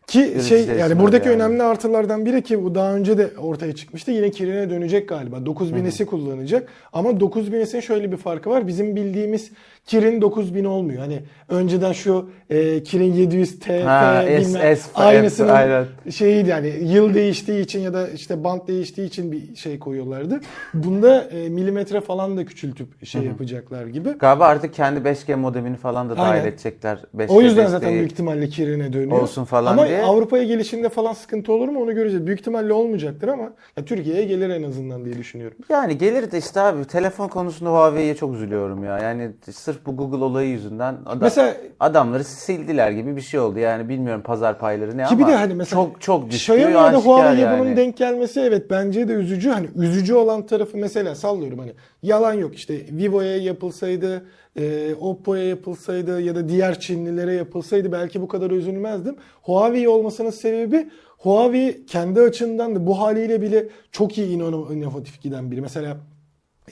Ki şey yani buradaki yani. önemli artılardan biri ki bu daha önce de ortaya çıkmıştı. Yine Kirin'e dönecek galiba. 9000'esi kullanacak. Ama 9000'esin şöyle bir farkı var. Bizim bildiğimiz Kirin 9000 olmuyor. Hani önceden şu e, Kirin 700 TF Ha, S- bilmem S- aynısının aynen. şeyiydi yani yıl değiştiği için ya da işte bant değiştiği için bir şey koyuyorlardı. Bunda e, milimetre falan da küçültüp şey yapacaklar gibi. galiba artık kendi 5G modemini falan da dahil Aynen. edecekler. 5G O yüzden zaten desteği büyük ihtimalle Kirin'e dönüyor. olsun falan Ama diye. Avrupa'ya gelişinde falan sıkıntı olur mu onu göreceğiz. Büyük ihtimalle olmayacaktır ama ya Türkiye'ye gelir en azından diye düşünüyorum. Yani gelir de işte abi telefon konusunda Huawei'ye çok üzülüyorum ya. Yani sırf bu Google olayı yüzünden adam, Mesela- adamları sildiler gibi bir şey oldu. Yani bilmiyorum pazar payları ne Ki ama bir de hani mesela çok çok düştü. Xiaomi'ye de Huawei'ye yani. bunun denk gelmesi evet bence de üzücü. Hani üzücü olan tarafı mesela sallıyorum hani yalan yok işte Vivo'ya yapılsaydı, e, Oppo'ya yapılsaydı ya da diğer Çinlilere yapılsaydı belki bu kadar üzülmezdim. Huawei olmasının sebebi Huawei kendi açısından da bu haliyle bile çok iyi ino- inovatif giden biri. Mesela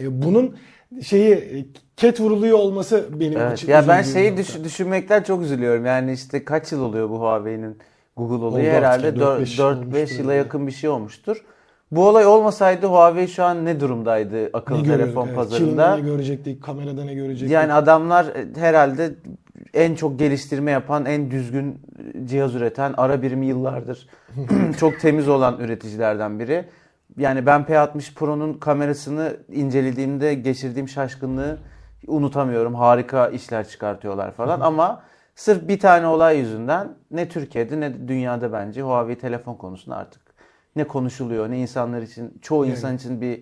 e, bunun şeyi e, ket vuruluyor olması benim Evet. için Ya ben şeyi nokta. düş- düşünmekten çok üzülüyorum. Yani işte kaç yıl oluyor bu Huawei'nin Google? Oldu Herhalde artık, dört, beş 4-5 olmuştur yıla yani. yakın bir şey olmuştur. Bu olay olmasaydı Huawei şu an ne durumdaydı akıllı Ne görüyorum, telefon evet. pazarında? Çin'de ne görecektik, kamerada ne görecektik. Yani adamlar e, herhalde en çok geliştirme yapan, en düzgün cihaz üreten, ara birimi yıllardır [CLEARS THROAT] çok temiz olan üreticilerden biri. Yani ben P60 Pro'nun kamerasını incelediğimde geçirdiğim şaşkınlığı unutamıyorum. Harika işler çıkartıyorlar falan ama sırf bir tane olay yüzünden ne Türkiye'de ne de dünyada bence Huawei telefon konusunda artık ne konuşuluyor ne insanlar için çoğu Yani. insan için bir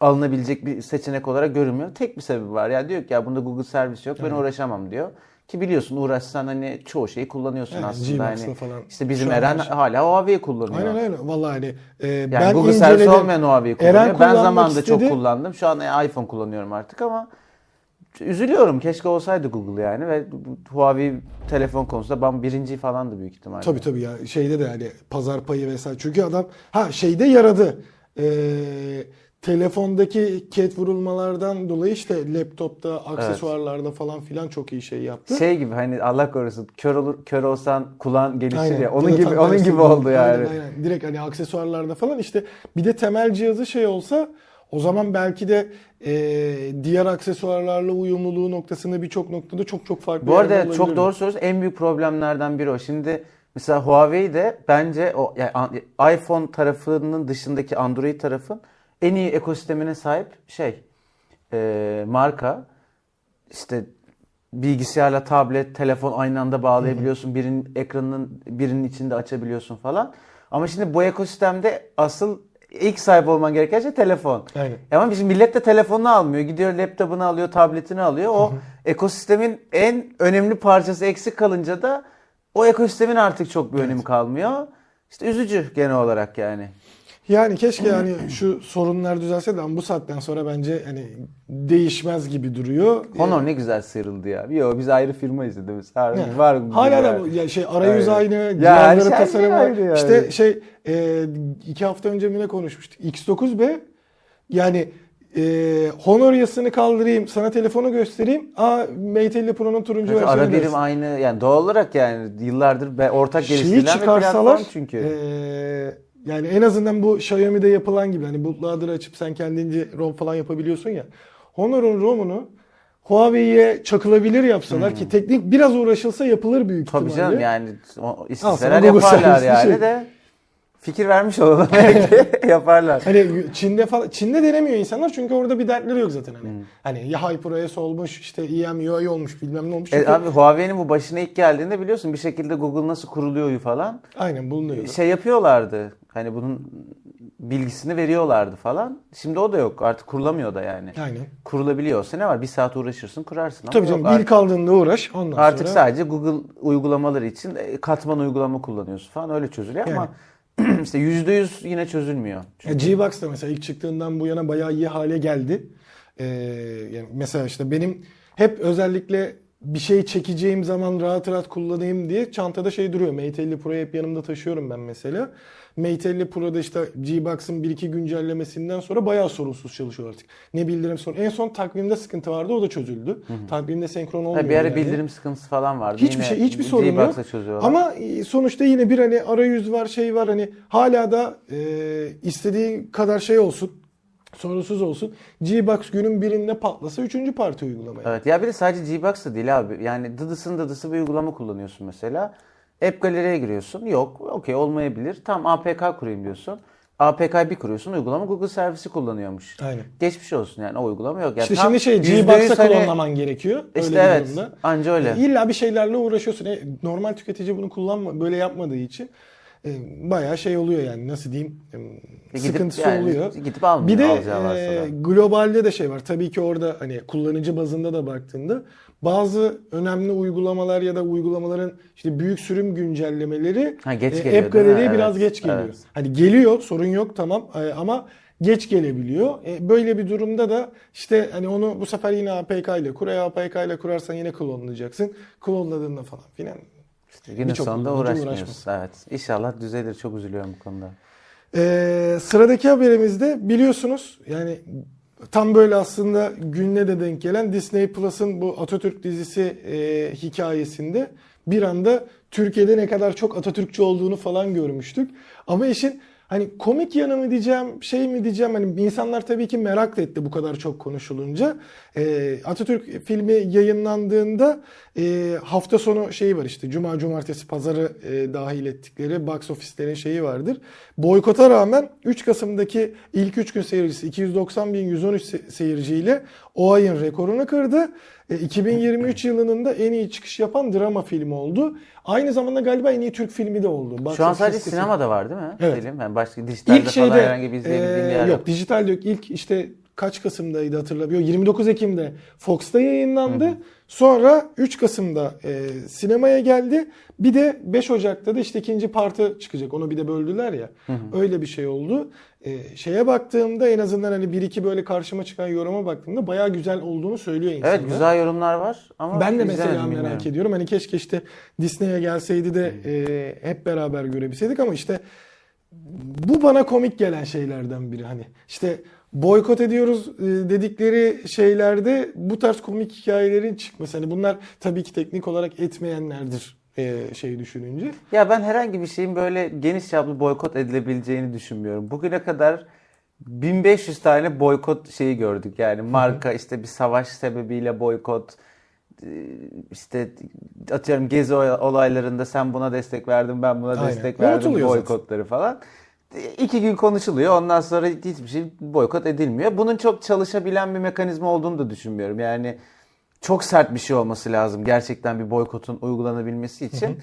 alınabilecek bir seçenek olarak görünmüyor. Tek bir sebebi var. Ya diyor ki ya bunda Google servis yok ben Evet. uğraşamam diyor. Ki biliyorsun uğraşsan hani çoğu şeyi kullanıyorsun Evet, aslında. Hani falan. işte bizim Şu Eren şey- hala Huawei kullanıyor. Aynen öyle. Vallahi hani e, Yani ben Google servisi inceledim. olmayan Huawei kullanıyor. Eren ben zamanında çok istedi. kullandım. Şu an e, iPhone kullanıyorum artık ama üzülüyorum. Keşke olsaydı Google yani ve Huawei telefon konusunda ben birinci falandı büyük ihtimalle. Tabii tabii ya şeyde de hani pazar payı vesaire. Çünkü adam ha şeyde yaradı. Ee, telefondaki ket vurulmalardan dolayı işte laptopta, aksesuarlarda falan filan çok iyi şey yaptı. Şey gibi hani Allah korusun kör olur kör olsan kulağın gelişir Aynen. ya. Onun gibi onun gibi oldu yani. Aynen, aynen. Direkt hani aksesuarlarda falan işte bir de temel cihazı şey olsa o zaman belki de e, diğer aksesuarlarla uyumluluğu noktasında birçok noktada çok çok farklı Bu arada çok doğru söylüyorsun. En büyük problemlerden biri o. Şimdi mesela Huawei de bence o yani an- iPhone tarafının dışındaki Android tarafın en iyi ekosistemine sahip şey e, marka. İşte bilgisayarla tablet, telefon aynı anda bağlayabiliyorsun. Birinin ekranının birinin içinde açabiliyorsun falan. Ama şimdi bu ekosistemde asıl ilk sahip olman gereken şey telefon. Aynen. Ama bizim millet de telefonunu almıyor. Gidiyor laptopunu alıyor, tabletini alıyor. O ekosistemin en önemli parçası eksik kalınca da o ekosistemin artık çok bir önemi kalmıyor. İşte üzücü genel olarak yani. Yani keşke yani şu sorunlar düzelse de ama bu saatten sonra bence hani değişmez gibi duruyor. Honor ne güzel sıyrıldı ya. Yo biz ayrı firmayız dedi mesela. Yani Var Hala da ya şey arayüz aynı, Ya cihazları her şey tasarımı ayrı yani. İşte şey e, iki hafta önce mi ne konuşmuştuk? X9B yani e, Honor yasını kaldırayım, sana telefonu göstereyim. Aa Mate 50 Pro'nun turuncu Evet, versiyonu ara birim aynı yani doğal olarak yani yıllardır be- ortak Şeyi geliştirilen bir çıkarsalar platform çünkü. e, yani en azından bu Xiaomi'de yapılan gibi hani bootloader açıp sen kendince ROM falan yapabiliyorsun ya. Honor'un ROM'unu Huawei'ye çakılabilir yapsalar ki teknik biraz uğraşılsa yapılır büyük Hmm. Tabii ihtimalle. canım yani Google yaparlar yani şey. de fikir vermiş olalım [LAUGHS] belki yaparlar. Hani Çin'de falan Çin'de denemiyor insanlar çünkü orada bir dertleri yok zaten hani. Hmm. Hani ya HyperOS olmuş, işte EMUI olmuş, bilmem ne olmuş. E, Çünkü abi Huawei'nin bu başına ilk geldiğinde biliyorsun bir şekilde Google nasıl kuruluyor falan aynen bulunuyor. şey yapıyorlardı. Hani bunun bilgisini veriyorlardı falan. Şimdi o da yok. Artık kurulamıyor da yani. Aynen. Kurulabiliyorsa ne var? Bir saat uğraşırsın kurarsın. Tabii yok canım artık, ilk kaldığında uğraş ondan artık sonra. sadece Google uygulamaları için e, katman uygulama kullanıyorsun falan öyle çözülüyor ama [CLEARS THROAT] işte %100 yine çözülmüyor. Ya G-Box da mesela ilk çıktığından bu yana bayağı iyi hale geldi. Ee, yani mesela işte benim hep özellikle bir şey çekeceğim zaman rahat rahat kullanayım diye çantada şey duruyor. Mate 50 Pro'yu hep yanımda taşıyorum ben mesela. Mate 50 Pro'da işte G-Box'ın 1-2 güncellemesinden sonra bayağı sorunsuz çalışıyor artık. Ne bildirim sorun. En son takvimde sıkıntı vardı o da çözüldü. Takvimde senkron olmuyor. Ha, bir ara yani. bildirim sıkıntısı falan vardı. Hiçbir Yine şey, hiçbir sorun yok. Ama e, sonuçta yine bir hani arayüz var, şey var hani hala da e, istediği kadar şey olsun. Sorunsuz olsun. G-Box günün birinde patlasa üçüncü parti uygulamaya. Evet ya bir de sadece Gbox da değil abi. Yani dıdısın dıdısı bir uygulama kullanıyorsun mesela. App galeriye giriyorsun. Yok okey olmayabilir. Tam APK kurayım diyorsun. APK bir kuruyorsun uygulama Google servisi kullanıyormuş. Aynen. Geçmiş olsun yani o uygulama yok. Yani İşte tam şimdi şey Gbox'a hani- klonlaman gerekiyor. İşte öyle evet durumda. anca öyle. İlla bir şeylerle uğraşıyorsun. E, normal tüketici bunu kullanma böyle yapmadığı için e, bayağı şey oluyor yani nasıl diyeyim e, Gidip sıkıntısı yani oluyor. Gidip almıyor Bir de e, globalde de şey var. Tabii ki orada hani kullanıcı bazında da baktığında bazı önemli uygulamalar ya da uygulamaların işte büyük sürüm güncellemeleri Ha, geç e, geliyor, App? Gallery'e biraz Evet, geç geliyor. evet. Hani geliyor sorun yok tamam e, ama geç gelebiliyor. E, böyle bir durumda da işte hani onu bu sefer yine APK ile kur. APK ile kurarsan yine klonlayacaksın. Klonladığında falan filan. İşte günün sonunda uğraşmıyoruz. Evet. İnşallah düzelir. Çok üzülüyorum bu konuda. Ee, sıradaki haberimizde biliyorsunuz yani tam böyle aslında gününe de denk gelen Disney Plus'ın bu Atatürk dizisi e, hikayesinde bir anda Türkiye'de ne kadar çok Atatürkçü olduğunu falan görmüştük. Ama işin hani komik yanı mı diyeceğim, şey mi diyeceğim hani insanlar tabii ki merak etti bu kadar çok konuşulunca. Ee, Atatürk filmi yayınlandığında e, hafta sonu şeyi var işte Cuma, Cumartesi, Pazarı e, dahil ettikleri box ofislerin şeyi vardır. Boykota rağmen 3 Kasım'daki ilk 3 gün seyircisi 290 bin 113 se- seyirciyle o ayın rekorunu kırdı. E, 2023 yılının da en iyi çıkış yapan drama filmi oldu. Aynı zamanda galiba en iyi Türk filmi de oldu. Box Şu an sadece listesi. sinemada var değil mi? Evet. Film. Yani başka dijitalde İlk falan şeyde herhangi bir izleyebildiğim e, yer yok yok. dijital yok. İlk işte kaç Kasım'daydı hatırlamıyorum. 29 Ekim'de Fox'ta yayınlandı. Sonra 3 Kasım'da e, sinemaya geldi. Bir de 5 Ocak'ta da işte ikinci partı çıkacak. Onu bir de böldüler ya. Öyle bir şey oldu. E, şeye baktığımda en azından hani bir iki böyle karşıma çıkan yoruma baktığımda bayağı güzel olduğunu söylüyor insanlar. Evet güzel yorumlar var ama Ben de mesela merak bilmiyorum. ediyorum. Hani keşke işte Disney'e gelseydi de e, hep beraber görebilseydik ama işte bu bana komik gelen şeylerden biri. Hani işte boykot ediyoruz e, dedikleri şeylerde bu tarz komik hikayelerin çıkması. Hani bunlar tabii ki teknik olarak etmeyenlerdir e, şey düşününce. Ya ben herhangi bir şeyin böyle geniş çaplı boykot edilebileceğini düşünmüyorum. Bugüne kadar 1500 tane boykot şeyi gördük. Yani marka işte bir savaş sebebiyle boykot e, işte atıyorum gezi olaylarında sen buna destek verdin ben buna Aynen. destek verdim Unutuluyor zaten. boykotları falan. İki gün konuşuluyor ondan sonra hiçbir şey boykot edilmiyor. Bunun çok çalışabilen bir mekanizma olduğunu da düşünmüyorum. Yani çok sert bir şey olması lazım gerçekten bir boykotun uygulanabilmesi için.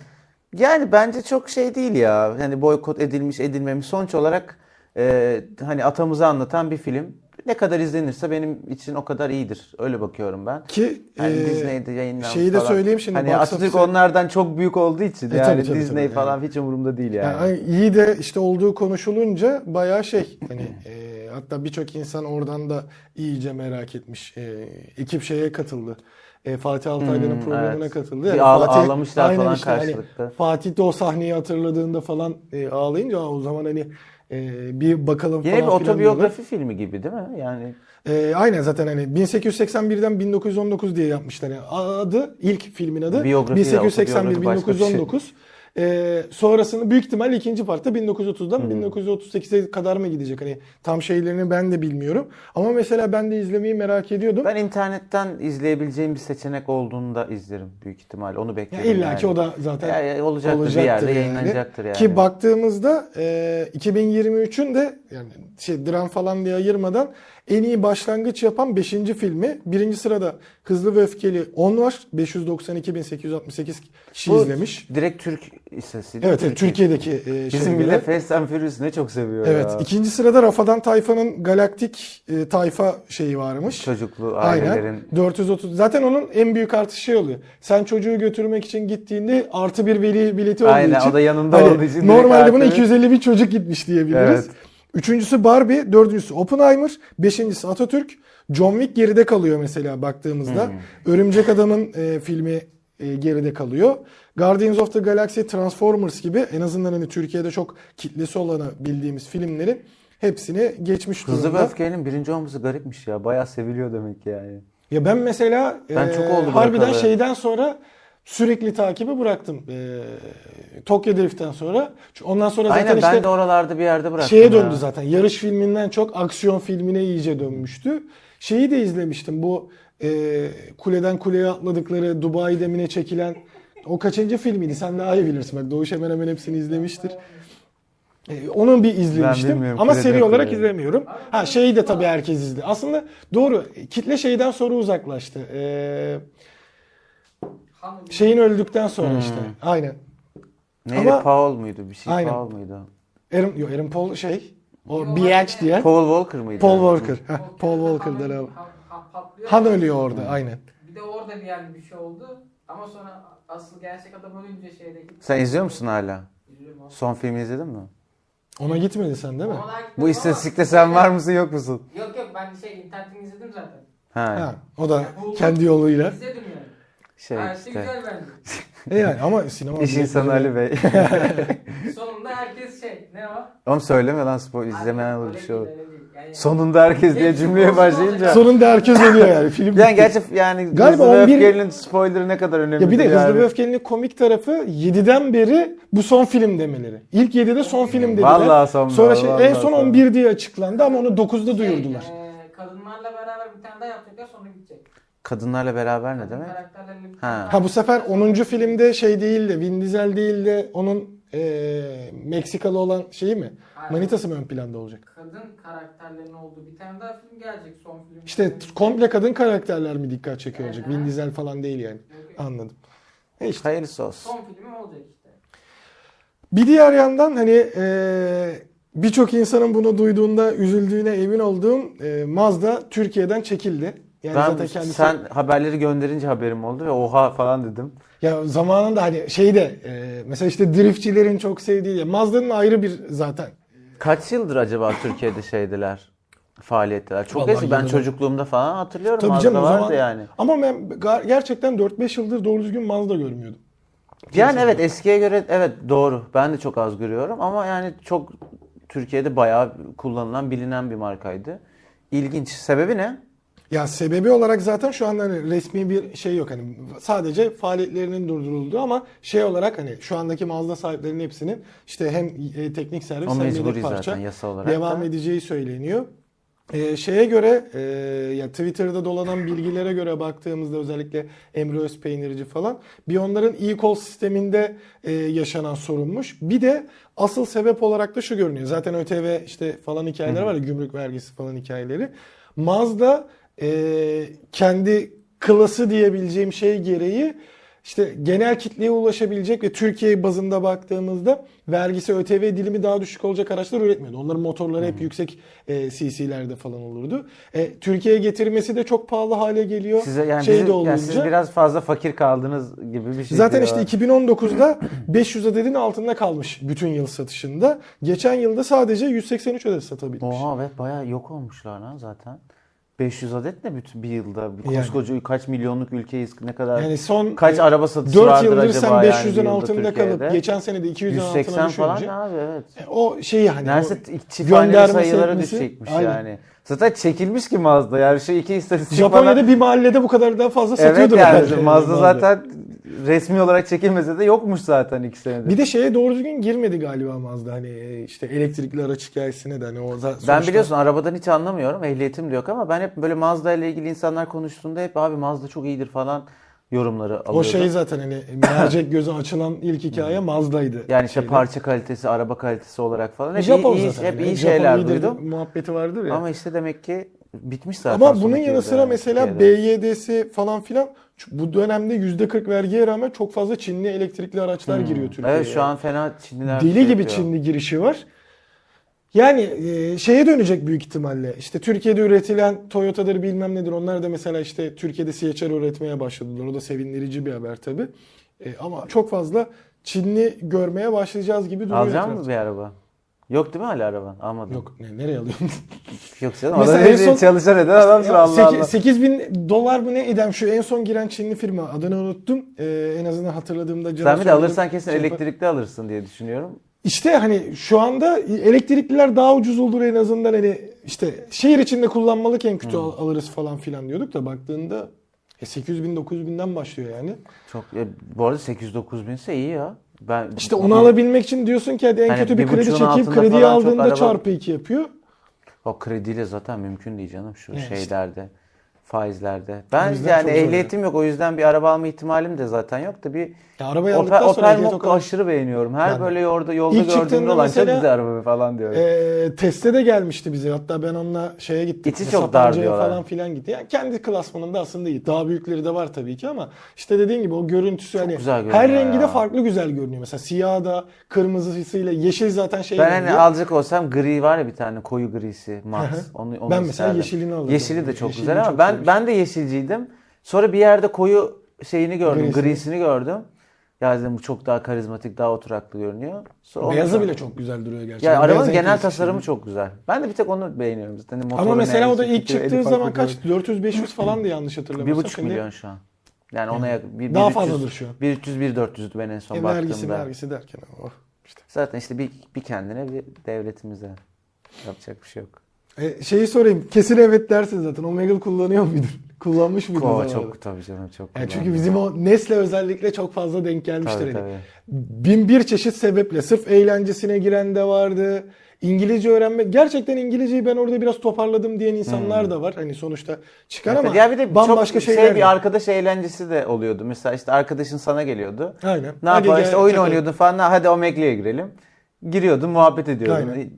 Yani bence çok şey değil ya. Hani boykot edilmiş edilmemiş sonuç olarak e, hani atamızı anlatan bir film. Ne kadar izlenirse benim için o kadar iyidir. Öyle bakıyorum ben. Ki Hani e, Disney'de yayınlanmış şeyi de falan. söyleyeyim şimdi. Hani Atatürk office'e- onlardan çok büyük olduğu için E, yani tabii, tabii, Disney tabii, falan hiç umurumda değil yani. Yani hani iyi de işte olduğu konuşulunca bayağı şey hani e, hatta birçok insan oradan da iyice merak etmiş. E, ekip şeye katıldı. E, Fatih Altaylı'nın Hmm, programına evet. katıldı. Yani ağla- ağlamışlar aynen falan işte hani karşılıklı. Fatih de o sahneyi hatırladığında falan e, ağlayınca "Aa, o zaman hani e, bir bakalım Yine bir falan filan diyorlar. otobiyografi filmi gibi değil mi? Yani E, aynen zaten hani 1881'den 1919 diye yapmışlar. Yani adı ilk filmin adı Biyografi ya, 1881 otobiyografi başka bir şey. 1919. E, sonrasını büyük ihtimal ikinci partta 1930'dan 1938'e kadar mı gidecek? Hani tam şeylerini ben de bilmiyorum. Ama mesela ben de izlemeyi merak ediyordum. ben internetten izleyebileceğim bir seçenek olduğunu da izlerim büyük ihtimal. Onu Ya bekliyorum. İlla yani. ki o da zaten Ya, ya olacaktır, bir yerde yayınlanacaktır yani. Ki baktığımızda e, 2023'ün de yani şey dram falan diye ayırmadan en iyi başlangıç yapan 5. filmi. Birinci sırada Hızlı ve Öfkeli 10 var. 592.868 kişi Bu izlemiş. Direkt Türk istatistiği. Evet, evet? Türkiye'deki e, Bizim millet Fast and Furious ne çok seviyor Evet. ya. ikinci sırada Rafadan Tayfa'nın Galaktik e, Tayfa şeyi varmış. Çocuklu ailelerin. Aynen. 430. Zaten onun en büyük artışı şey oluyor. Sen çocuğu götürmek için gittiğinde artı bir veli bileti olduğu Aynen, için. o da yanında hani olduğu için Normalde buna bir- 250 bin çocuk gitmiş diyebiliriz. Evet. Üçüncüsü Barbie, dördüncüsü Oppenheimer, beşincisi Atatürk. John Wick geride kalıyor mesela baktığımızda. Hmm. Örümcek Adam'ın e, filmi e, geride kalıyor. Guardians of the Galaxy, Transformers gibi en azından hani Türkiye'de çok kitlesi olanı bildiğimiz filmleri hepsini geçmiş Hızlı ve durumda. Öfke'nin birinci olması garipmiş ya. Bayağı seviliyor demek ki yani. Ya ben mesela Ben e, çok oldu harbiden şeyden sonra sürekli takibi bıraktım. E, Tokyo Drift'ten sonra. Çünkü Ondan sonra zaten Aynen işte ben de oralarda bir yerde bıraktım şeye ya. döndü zaten. Yarış filminden çok aksiyon filmine iyice dönmüştü. Şeyi de izlemiştim. Bu e, kuleden kuleye atladıkları Dubai demine çekilen o kaçıncı filmiydi? Sen daha iyi bilirsin. Bak Doğuş hemen hemen hepsini izlemiştir. E, Onu bir izlemiştim bilmiyorum, ama seri olarak yani. izlemiyorum. Ha şeyi de tabii herkes izledi. Aslında doğru kitle şeyden sonra uzaklaştı. Ee, Han şeyin öldükten sonra Hmm. işte. Aynen. Neydi? Ama- Paul muydu? Bir şey Aynen. Paul muydu? Aaron, yok, Aaron Paul şey o Biatch diye. Paul Walker mıydı? Paul Walker. Heh, Paul köyde Walker'dan Han- abi. Han- Han patlıyor. Han ölüyor orada aynen. Bir de orada bir yerde bir şey oldu. Ama sonra asıl gerçek adam ölünce şeyde gitti. Sen izliyor musun hala? İzliyorum abi. Son filmi izledin mi? Ona gitmedi sen değil mi? Ona daha gitmedim Bu ama- istatistikte sen var mısın yok musun? Yok yok ben şey internetten izledim zaten. Ha, Ha, o da kendi yoluyla. İzledim yani. Şey Her şey işte. güzel bence. [LAUGHS] E yani ama sinema İş insanı Ali Bey. [LAUGHS] Sonunda herkes şey ne o? Oğlum söyleme lan spoil izlemeyen olur bir şey olur. Yani- Sonunda herkes diye Hepsi cümleye olsun başlayınca. olacak. Sonunda herkes ölüyor yani. Film Yani gerçi yani Galiba Hızlı ve 11 Öfkeli'nin spoilerı ne kadar önemli Ya bir de yani. Hızlı ve Öfkeli'nin komik tarafı 7'den beri bu son film demeleri. İlk 7'de son film dediler. Vallahi son- Sonra şey, vallahi en son son. 11 diye açıklandı ama onu 9'da duyurdular. Şey, e, kadınlarla beraber bir tane daha yapacaklar sonra bitecek. Kadınlarla beraber ne demek? Bir Ha. Ha bu sefer 10. filmde şey değil de Vin Diesel değil de onun eee, Meksikalı olan şeyi mi? Hayır. Manitası mı ön planda olacak? Kadın karakterlerin olduğu bir tane daha film gelecek son film. İşte komple kadın karakterler mi dikkat çekiyor olacak? Vin Diesel falan değil yani. Anladım. E işte. Hayırlısı olsun. Son filmi olacak işte. Bir diğer yandan hani eee, birçok insanın bunu duyduğunda üzüldüğüne emin olduğum eee, Mazda Türkiye'den çekildi. Yani Ben zaten kendisi sen haberleri gönderince haberim oldu ve oha falan dedim. ya zamanında hani şeyde eee, mesela işte driftçilerin çok sevdiği Mazda'nın ayrı bir zaten Kaç yıldır acaba Türkiye'de şeydiler? Faaliyetteler. Çok Vallahi eski. Ben çocukluğumda falan hatırlıyorum. Tabii Mazda canım vardı zaman. yani. Ama ben gerçekten 4-5 yıldır doğru düzgün Mazda görmüyordum. Yani evet eskiye göre evet doğru. Ben de çok az görüyorum ama yani çok Türkiye'de bayağı kullanılan bilinen bir markaydı. İlginç. Sebebi ne? Ya sebebi olarak zaten şu anda hani resmi bir şey yok. Hani sadece faaliyetlerinin durdurulduğu ama şey olarak hani şu andaki Mazda sahiplerinin hepsinin işte hem e, teknik servis O hem yedek parça devam da. edeceği söyleniyor. Ee, şeye göre e, ya Twitter'da dolanan bilgilere göre baktığımızda özellikle Emre Özpeynirci falan bir onların e-call sisteminde e, yaşanan sorunmuş. Bir de asıl sebep olarak da şu görünüyor. Zaten ÖTV işte falan hikayeler var ya gümrük vergisi falan hikayeleri. Mazda e, kendi klası diyebileceğim şey gereği işte genel kitleye ulaşabilecek ve Türkiye bazında baktığımızda vergisi ÖTV dilimi daha düşük olacak araçlar üretmiyordu. Onların motorları hep yüksek e, CC'lerde falan olurdu. E, Türkiye'ye getirmesi de çok pahalı hale geliyor. Size yani, şey bizi- de yani olunca. siz biraz fazla fakir kaldınız gibi bir şey. Zaten işte 2019'da 500 adetin altında kalmış bütün yıl satışında. Geçen yılda sadece 183 adet satabilmiş. Oha evet bayağı yok olmuşlar lan zaten. 500 adet ne bütün bir yılda? Bir Yani. koskoca kaç milyonluk ülkeyiz ne kadar Yani son kaç e, araba satışı 4 vardır yıldır acaba sen yani 500'ün bir yılda altında kalıp geçen sene de 200'ün 180 altına falan abi evet. o şeyi hani Neredeyse o çift haneli gönderme sayılara sekmesi- düşecekmiş Aynen. yani. Zaten çekilmiş ki Mazda yani şu iki istatistik Japonya'da falan- bir mahallede bu kadar daha fazla Evet satıyordur yani herhalde. Mazda Mazda. zaten resmi olarak çekilmese de yokmuş zaten iki senedir. Bir de şeye doğru düzgün girmedi galiba Mazda hani e, işte elektrikli araç hikayesine de hani o za- Ben sonuçta- biliyorsun arabadan hiç anlamıyorum. Ehliyetim de yok ama ben hep böyle Mazda ile ilgili insanlar konuştuğunda hep abi Mazda çok iyidir falan yorumları alıyordum. o şey zaten hani mercek gözü açılan ilk hikaye Mazda'ydı. yani işte Şeyde. parça kalitesi, araba kalitesi olarak falan hep Japon iyi, zaten. hep yani. iyi şeyler duydum. Muhabbeti vardır ya. Ama işte demek ki bitmiş zaten. Ama bunun yanı sıra mesela. BYD'si falan filan bu dönemde %40 vergiye rağmen çok fazla Çinli elektrikli araçlar giriyor Türkiye'ye. Hmm. Evet şu an fena Çinliler Deli şey gibi yapıyor. Çinli girişi var. Yani e, şeye dönecek büyük ihtimalle. İşte Türkiye'de üretilen Toyota'dır bilmem nedir. Onlar da mesela işte Türkiye'de CHR üretmeye başladılar. O da sevindirici bir haber tabii. E, ama çok fazla Çinli görmeye başlayacağız gibi duruyor. Alacak mısın bir araba? Yok değil mi hala araban? Almadın. Yok ne, nereye alıyorum? [LAUGHS] Yok canım. Mesela en son- çalışan eden adamsın Allah Allah. 8 bin dolar mı ne edem şu en son giren Çinli firma adını unuttum. E, en azından hatırladığımda. Sen bir de alırsan kesin Şey yapar- elektrikli alırsın diye düşünüyorum. İşte hani şu anda elektrikliler daha ucuz olur en azından hani işte şehir içinde kullanmalık en kötü al- alırız falan filan diyorduk da baktığında e 800 bin 900 binden başlıyor yani. Çok e, bu arada 809 binse iyi ya. Ben İşte onu alabilmek için diyorsun ki hadi en Hani kötü bir bir kredi altında krediyi aldığında araba- çarpı 2 yapıyor. O krediyle zaten mümkün değil canım şu Evet işte. Faizlerde. Ben yani çok ehliyetim yok o yüzden bir araba alma ihtimalim de zaten yok da bir Ya arabayı Opel, Opel Mokka aşırı beğeniyorum. Her Ben de. böyle yolda yolda gördüğümde olan çok mesela- güzel araba falan diyorum. Ee, teste de gelmişti bize. Hatta ben onunla şeye gittik. İçi çok dar diyorlar. falan filan gitti. Yani kendi klasmanında aslında iyi. Daha büyükleri de var tabii ki ama işte dediğin gibi o görüntüsü hani güzel her rengi de farklı güzel görünüyor. Mesela siyah da kırmızısıyla yeşil zaten şey ben hani alacak olsam gri var ya bir tane koyu grisi hı. onu, onu Ben mesela isterdim. yeşilini alırdım. Yeşili de çok Yeşilini güzel ama çok ben ben de yeşilciydim. Sonra bir yerde koyu şeyini gördüm, Grisini. grisini gördüm. Ya dedim bu çok daha karizmatik, daha oturaklı görünüyor. Sonra Beyazı bile çok güzel duruyor gerçekten. Ya arabanın en genel tasarımı şey. çok güzel. Ben de bir tek onu beğeniyorum zaten. Hani Ama mesela o da ilk fikri, çıktığı eli zaman farklı kaç? 400-500 falan diye yanlış Bir hatırlamıyorsam. buçuk Şimdi milyon şu an. Yani ona yakın. Bir, Daha 1300, fazladır şu an. 1300 1400'dü ben en son E, vergisi baktığımda. vergisi derken. Oh, işte. Zaten işte bir, bir kendine bir devletimize. Yapacak bir şey yok. E, şeyi sorayım. Kesin evet dersin zaten. Omegle kullanıyor muydun? [LAUGHS] Kullanmış mıydın? Ko zamanında? çok tabii canım çok. Yani çünkü bizim o Nesle özellikle çok fazla denk gelmiştir. Tabii, hani. tabii. Bin bir çeşit sebeple sırf eğlencesine giren de vardı. İngilizce öğrenmek gerçekten İngilizceyi ben orada biraz toparladım diyen insanlar da var. Hani sonuçta çıkar ama ya bir de bambaşka çok şeyler. şey bir arkadaş eğlencesi de oluyordu. Mesela işte arkadaşın sana geliyordu. Aynen. Ne yapar işte oyun oynuyordun falan. "Ha, Hadi Omegle'ye girelim. Giriyordun muhabbet ediyordun. Aynen.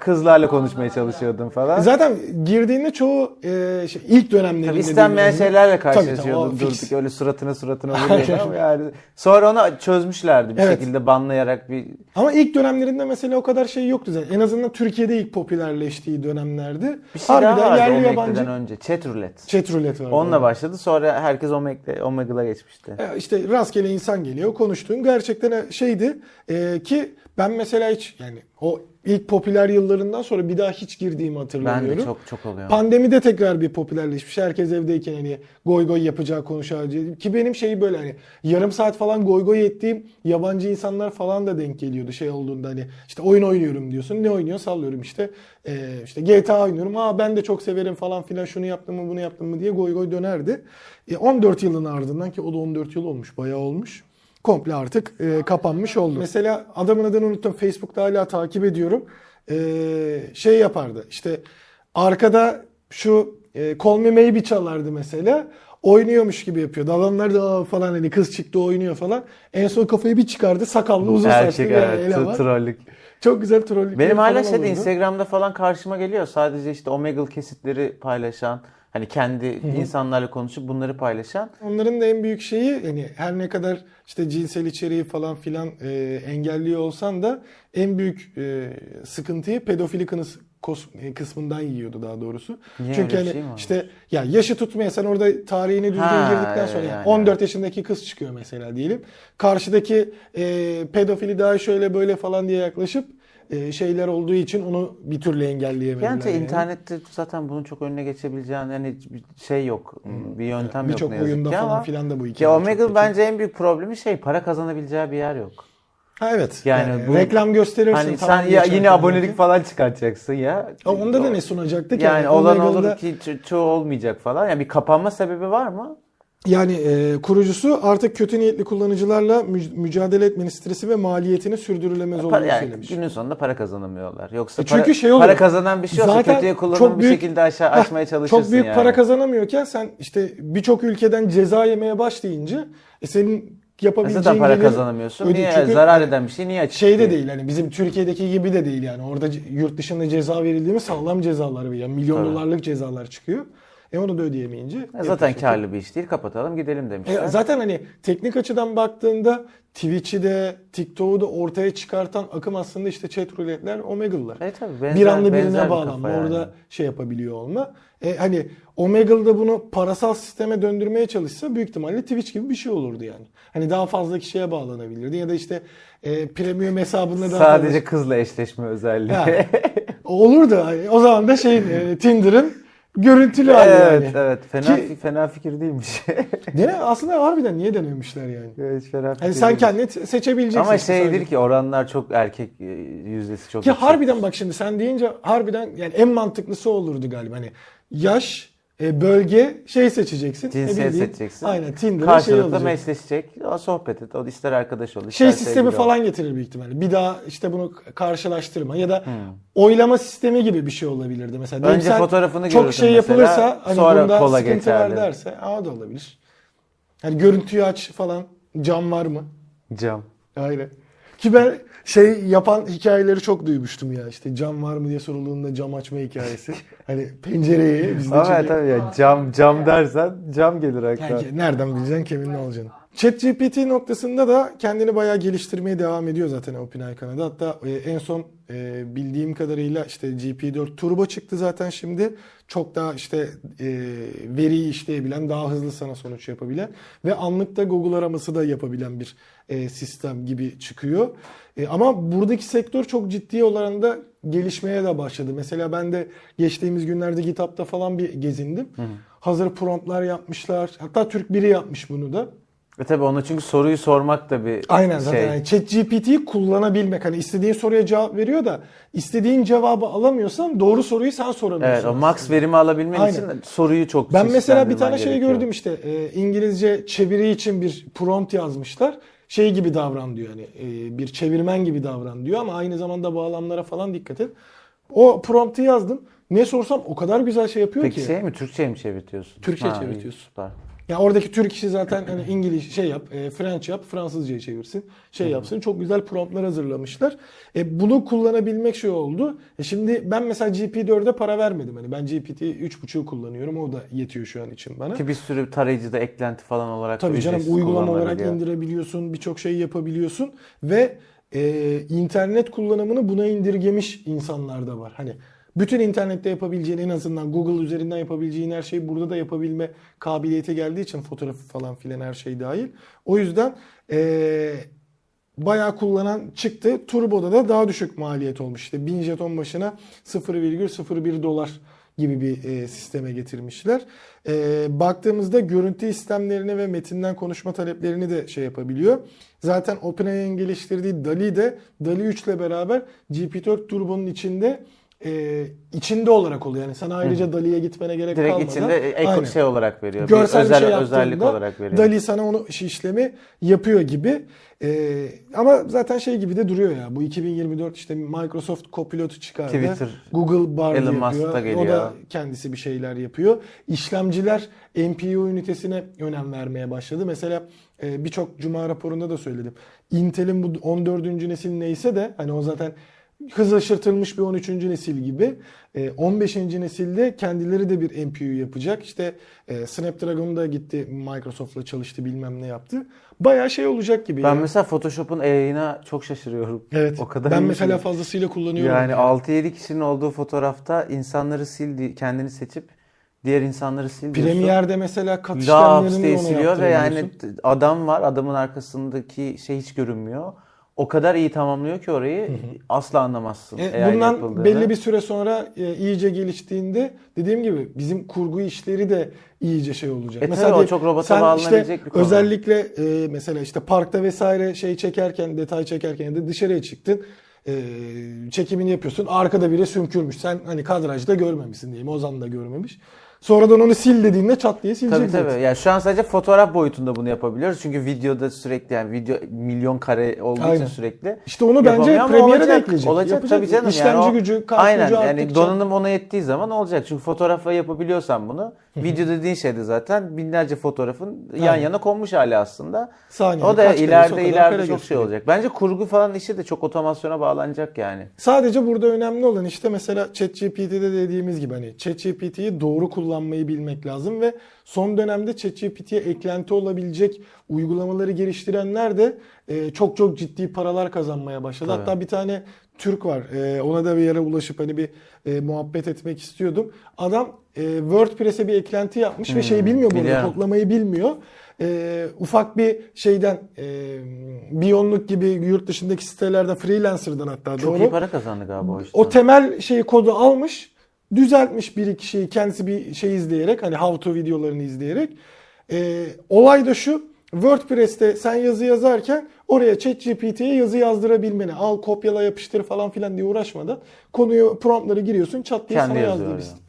Kızlarla konuşmaya çalışıyordun falan. Zaten girdiğinde çoğu e, şey, ilk dönemlerinde Tabii istenmeyen şeylerle Tabii, tabii, karşılaşıyordun o durduk öyle suratına suratına [LAUGHS] vuruyordun ama yani sonra onu çözmüşlerdi bir Evet. şekilde banlayarak bir Ama ilk dönemlerinde mesela o kadar şey yoktu zaten. En azından Türkiye'de ilk popülerleştiği dönemlerde. bir şey daha vardı yerli yabancı önce chat roulette. chat roulette vardı. Onunla başladı sonra herkes Omegle, Omegle'a geçmişti. E, İşte rastgele insan geliyor konuştuğun gerçekten şeydi e, ki ben mesela hiç yani o ilk popüler yıllarından sonra bir daha hiç girdiğimi Ben hatırlamıyorum. de çok çok oluyor. Pandemide tekrar bir popülerleşmiş. Herkes evdeyken hani goy goy yapacağı konuşacağı ki benim şeyi böyle hani yarım saat falan goy goy ettiğim yabancı insanlar falan da denk geliyordu şey olduğunda hani işte oyun oynuyorum diyorsun. Ne oynuyorsun? Sallıyorum işte. Ee, işte GTA oynuyorum. Aa ben de çok severim falan filan şunu yaptım mı bunu yaptım mı diye goy goy dönerdi. E, 14 yılın ardından ki o da 14 yıl olmuş. Bayağı olmuş komple artık e, kapanmış oldu. Mesela adamın adını unuttum. Facebook'ta hala takip ediyorum. E, şey yapardı. İşte arkada şu e, Call Me Maybe çalardı mesela. Oynuyormuş gibi yapıyordu. Adamlar da falan hani kız çıktı oynuyor falan. En son kafayı bir çıkardı. Sakallı uzun saçlı bir t- trollük. Çok güzel trollük. Benim hala şeyde Instagram'da falan karşıma geliyor. Sadece işte Omegle kesitleri paylaşan, hani kendi insanlarla konuşup bunları paylaşan. Onların da en büyük şeyi hani her ne kadar işte cinsel içeriği falan filan e, engelliyor olsan da en büyük e, sıkıntıyı pedofili kınıs, kos- e, kısmından yiyordu daha doğrusu. Niye Çünkü hani şey işte ya yaşı tutmaya sen orada tarihini düzgün Ha, girdikten sonra yani yani, 14 yaşındaki kız çıkıyor mesela diyelim. Karşıdaki e, pedofili daha şöyle böyle falan diye yaklaşıp e, şeyler olduğu için onu bir türlü engelleyemediler. Yani, yani. internette zaten bunun çok önüne geçebileceğin hani bir şey yok. Bir yöntem yok Birçok oyunda ki falan ama. filan da bu Ki hikaye Omegle kötü. bence en büyük problemi şey para kazanabileceği bir yer yok. Ha evet. Yani Yani, bu- reklam gösterirsin. Hani sen ya yine abonelik ki. falan çıkartacaksın ya. Ama onda da ne sunacaktık? Yani olan Omegle'da- olur ki ço- çoğu olmayacak falan. Yani bir kapanma sebebi var mı? Yani e, kurucusu artık kötü niyetli kullanıcılarla mü- mücadele etmenin stresi ve maliyetini sürdürülemez Para, olduğunu yani söylemiş. günün sonunda para kazanamıyorlar. Yoksa E çünkü para, şey oluyor. para kazanan bir şey olsa Zaten kötüye kullanımı bir şekilde aşağı açmaya çalışırsın Çok büyük yani. para kazanamıyorken sen işte birçok ülkeden ceza yemeye başlayınca e, senin E yapabileceğin Zaten para kazanamıyorsun. Niye? çünkü Zarar eden bir şey niye açık? şey de değil hani bizim Türkiye'deki gibi de değil yani orada yurt dışında ceza verildiğimiz sağlam cezalar var yani milyon Tabii. dolarlık cezalar çıkıyor. E onu da ödeyemeyince. E Zaten şey karlı bir iş değil. Kapatalım gidelim demişler. E, zaten hani teknik açıdan baktığında Twitch'i de TikTok'u da ortaya çıkartan akım aslında işte chat roulette'ler, Omegle'lar. E tabii benzer, bir anda benzer birine bir bağlanma, yani. orada şey yapabiliyor olma. E, hani Omegle'da bunu parasal sisteme döndürmeye çalışsa büyük ihtimalle Twitch gibi bir şey olurdu yani. Hani daha fazla kişiye bağlanabilirdi ya da işte e, premium hesabında daha Sadece fazla... kızla eşleşme özelliği. Ha, olurdu. Hani, o zaman da şeyin e, Tinder'ın görüntülü hali yani. evet. Fena, Ki- fena fikir değilmiş. [LAUGHS] Dene, aslında harbiden niye denemişler yani? evet, fena fikir Hani sen değilmiş. kendini seçebileceksin. Ama işte sadece. şeydir ki oranlar çok erkek e, yüzdesi çok Ki yüksek. harbiden bak şimdi sen deyince harbiden yani en mantıklısı olurdu galiba. Hani yaş, e, bölge şey seçeceksin. Cinsiyet bileyim, seçeceksin. Aynen Tinder'da şey Karşılıklı olacak. meşleşecek. O sohbet et. O ister arkadaş ol. Şey ister sistemi sevgili ol. falan getirir büyük ihtimalle. Bir daha işte bunu karşılaştırma ya da Hmm. oylama sistemi gibi bir şey olabilirdi mesela. Önce sen fotoğrafını çok şey mesela, yapılırsa hani sonra bunda kola sıkıntı var geçerli. derse aa, da olabilir. Hani görüntüyü aç falan. Cam var mı? Cam. Aynen. Ki ben şey yapan hikayeleri çok duymuştum ya. İşte cam var mı diye sorulduğunda cam açma hikayesi. hani pencereyi bizde Ama tabii ya cam cam dersen cam gelir akla. Yani nereden bileceksin kimin ne olacağını. ChatGPT noktasında da kendini bayağı geliştirmeye devam ediyor zaten OpenAI kanadı. Hatta e, en son e, bildiğim kadarıyla işte GP4 Turbo çıktı zaten şimdi. Çok daha işte e, veriyi işleyebilen, daha hızlı sana sonuç yapabilen ve anlıkta Google araması da yapabilen bir sistem gibi çıkıyor. Ama buradaki sektör çok ciddi oranda gelişmeye de başladı. Mesela ben de geçtiğimiz günlerde GitHub'da falan bir gezindim. Hazır promptlar yapmışlar. Hatta Türk biri yapmış bunu da. E tabii ona çünkü soruyu sormak da bir Aynen şey. zaten yani ChatGPT'yi kullanabilmek. Hani istediğin soruya cevap veriyor da istediğin cevabı alamıyorsan doğru soruyu sen soramıyorsun. Evet o max verimi alabilmen Aynen. için soruyu çok Ben mesela bir tane şey gördüm işte e, İngilizce çeviri için bir prompt yazmışlar. Şey gibi davran diyor hani e, bir çevirmen gibi davran diyor ama aynı zamanda bağlamlara falan dikkat et. O prompt'u yazdım. Ne sorsam o kadar güzel şey yapıyor Peki ki. şey mi Türkçe mi çevirtiyorsun? Türkçe Ha, iyi, çevirtiyorsun. süper. Ya oradaki Türk işi zaten hani İngiliz şey yap, e, French yap, Fransızcayı çevirsin, şey yapsın. Çok güzel promptlar hazırlamışlar. E, bunu kullanabilmek şey oldu. E, şimdi ben mesela GP4'e para vermedim. Hani ben GPT 3.5'u kullanıyorum. O da yetiyor şu an için bana. Ki bir sürü tarayıcıda eklenti falan olarak da Tabii canım uygulama olarak indirebiliyorsun, birçok şey yapabiliyorsun ve e, internet kullanımını buna indirgemiş insanlar da var. Hani bütün internette yapabileceğin en azından Google üzerinden yapabileceğin her şeyi burada da yapabilme kabiliyeti geldiği için fotoğrafı falan filan her şey dahil. O yüzden e, bayağı kullanan çıktı. Turbo'da da daha düşük maliyet olmuş. İşte 1000 jeton başına 0,01 dolar gibi bir e, sisteme getirmişler. E, baktığımızda görüntü istemlerini ve metinden konuşma taleplerini de şey yapabiliyor. Zaten OpenAI'nin geliştirdiği DALI de DALI 3 ile beraber GPT-4 Turbo'nun içinde e, içinde olarak oluyor. Yani sana ayrıca DALI'ye gitmene gerek Direkt kalmadan. içinde ek Aynen. şey olarak veriyor. Görsel bir özel, şey özellik olarak veriyor. Dali sana onu iş- işlemi yapıyor gibi. Ee, ama zaten şey gibi de duruyor ya. Bu 2024 işte Microsoft Copilot'u çıkardı. Twitter, Google Bard Elon yapıyor. da O geliyor. da kendisi bir şeyler yapıyor. İşlemciler NPU ünitesine önem vermeye başladı. Mesela e, birçok cuma raporunda da söyledim. Intel'in bu 14. nesil neyse de hani o zaten hız aşırtılmış bir 13. nesil gibi. E, 15. nesilde kendileri de bir NPU yapacak. İşte e, Snapdragon da gitti Microsoft'la çalıştı bilmem ne yaptı. Bayağı şey olacak gibi. Ben ya. mesela Photoshop'un AI'ına çok şaşırıyorum. evet. O kadar ben mesela ki. fazlasıyla kullanıyorum. Yani 6-7 kişinin olduğu fotoğrafta insanları sildi, kendini seçip diğer insanları sil diyorsun. Premiere'de mesela kat işlemlerini siliyor ve yani adam var, adamın arkasındaki şey hiç görünmüyor. O kadar iyi tamamlıyor ki orayı asla anlamazsın. E, AI bundan yapıldığını. belli bir süre sonra e, iyice geliştiğinde dediğim gibi bizim kurgu işleri de iyice şey olacak. E tabii, o çok robota bağlanabilecek işte bir konu. Özellikle e, mesela işte parkta vesaire şey çekerken, detay çekerken da dışarıya çıktın. e, çekimini yapıyorsun. Arkada biri sümkürmüş. Sen hani kadrajda görmemişsin diyeyim. Ozan da görmemiş. Sonradan onu sil dediğinde çat diye silecek. Tabii tabii. Yani şu an sadece fotoğraf boyutunda bunu yapabiliyoruz. Çünkü videoda sürekli yani video milyon kare olduğu Aynen. için sürekli. İşte onu bence Premiere'e de ekleyecek. Olacak Yapacak. tabii canım. İşlemci yani o- gücü, kart Aynen gücü yani arttıkça- donanım ona yettiği zaman olacak. Çünkü fotoğrafla yapabiliyorsan bunu. video dediğin şey de zaten binlerce fotoğrafın yan Aynen. yana konmuş hali aslında. Saniyede o da kaç ileride ileride çok şey gösteriyor. olacak. Bence kurgu falan işi de çok otomasyona bağlanacak yani. Sadece burada önemli olan işte mesela ChatGPT'de dediğimiz gibi hani ChatGPT'yi doğru kullanmayı bilmek lazım ve son dönemde ChatGPT'ye eklenti olabilecek uygulamaları geliştirenler de e, çok çok ciddi paralar kazanmaya başladı. Tabii. Hatta bir tane Türk var. E, ona da bir yere ulaşıp hani bir e, muhabbet etmek istiyordum. Adam e, WordPress'e bir eklenti yapmış ve şey bilmiyor bu arada biliyorum. kodlamayı bilmiyor. E, ufak bir şeyden e, Biyonluk gibi yurt dışındaki sitelerden freelancer'dan hatta Çok doğru. iyi para kazandı galiba o işte. O temel şeyi kodu almış, düzeltmiş bir iki şeyi kendisi bir şey izleyerek hani how to videolarını izleyerek. Ee, olay da şu. WordPress'te sen yazı yazarken oraya ChatGPT'ye yazı yazdırabilmeni al kopyala yapıştır falan filan diye uğraşmadan konuyu promptları giriyorsun çat diye Kendi sana yazdığı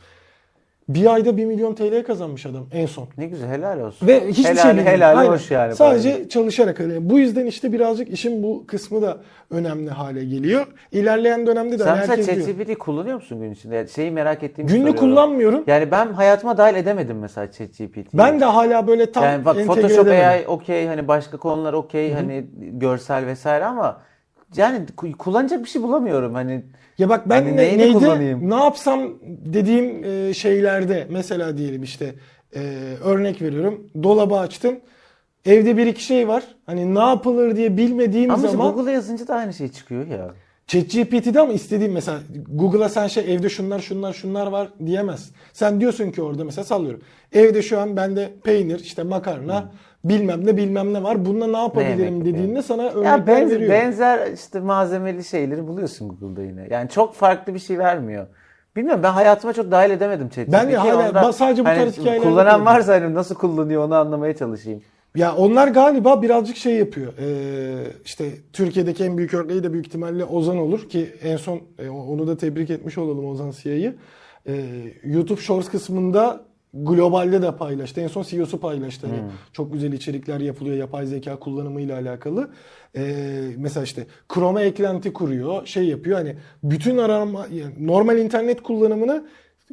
bir ayda 1 milyon TL kazanmış adam en son. Ne güzel helal olsun. Ve hiçbir helal, şey bilmiyor. helal Aynen. hoş yani. Sadece çalışarak hani bu yüzden işte birazcık işin bu kısmı da önemli hale geliyor. İlerleyen dönemde de Sen hani herkes diyor. ChatGPT kullanıyor musun gün içinde? Yani şeyi merak ettiğimi Günlük kullanmıyorum. Yani ben hayatıma dahil edemedim mesela ChatGPT'yi. Ben de hala böyle tam yani bak entegre Photoshop edemedim. AI okey hani başka konular okey hani görsel vesaire ama yani ku- kullanacak bir şey bulamıyorum. Hani Ya bak ben Hani ne, neydi? kullanayım? ne yapsam dediğim e, şeylerde mesela diyelim işte e, örnek veriyorum. Dolabı açtım. Evde bir iki şey var. Hani ne yapılır diye bilmediğim ama zaman Google'a yazınca da aynı şey çıkıyor ya. ChatGPT'de ama istediğim mesela Google'a sen şey evde şunlar şunlar şunlar var diyemez. Sen diyorsun ki orada mesela sallıyorum. Evde şu an bende peynir işte makarna bilmem ne bilmem ne var. Bununla ne yapabilirim yemek dediğinde sana Ya örnekler benzer, veriyor. benzer işte malzemeli şeyleri buluyorsun Google'da yine. Yani çok farklı bir şey vermiyor. Bilmiyorum ben hayatıma çok dahil edemedim ChatGPT'yi. Ben de hala- Onda ba- sadece bu hani tarz hikayeler Kullanan varsa hani nasıl kullanıyor onu anlamaya çalışayım. Ya onlar galiba birazcık şey yapıyor. Ee, işte Türkiye'deki en büyük örneği de büyük ihtimalle Ozan olur ki en son e, onu da tebrik etmiş olalım Ozan Siyah'ı. Ee, YouTube Shorts kısmında globalde de paylaştı. En son CEO'su paylaştı. Hani Çok güzel içerikler yapılıyor yapay zeka kullanımıyla alakalı. Ee, mesela işte Chrome'a eklenti kuruyor. Şey yapıyor hani bütün arama yani normal internet kullanımını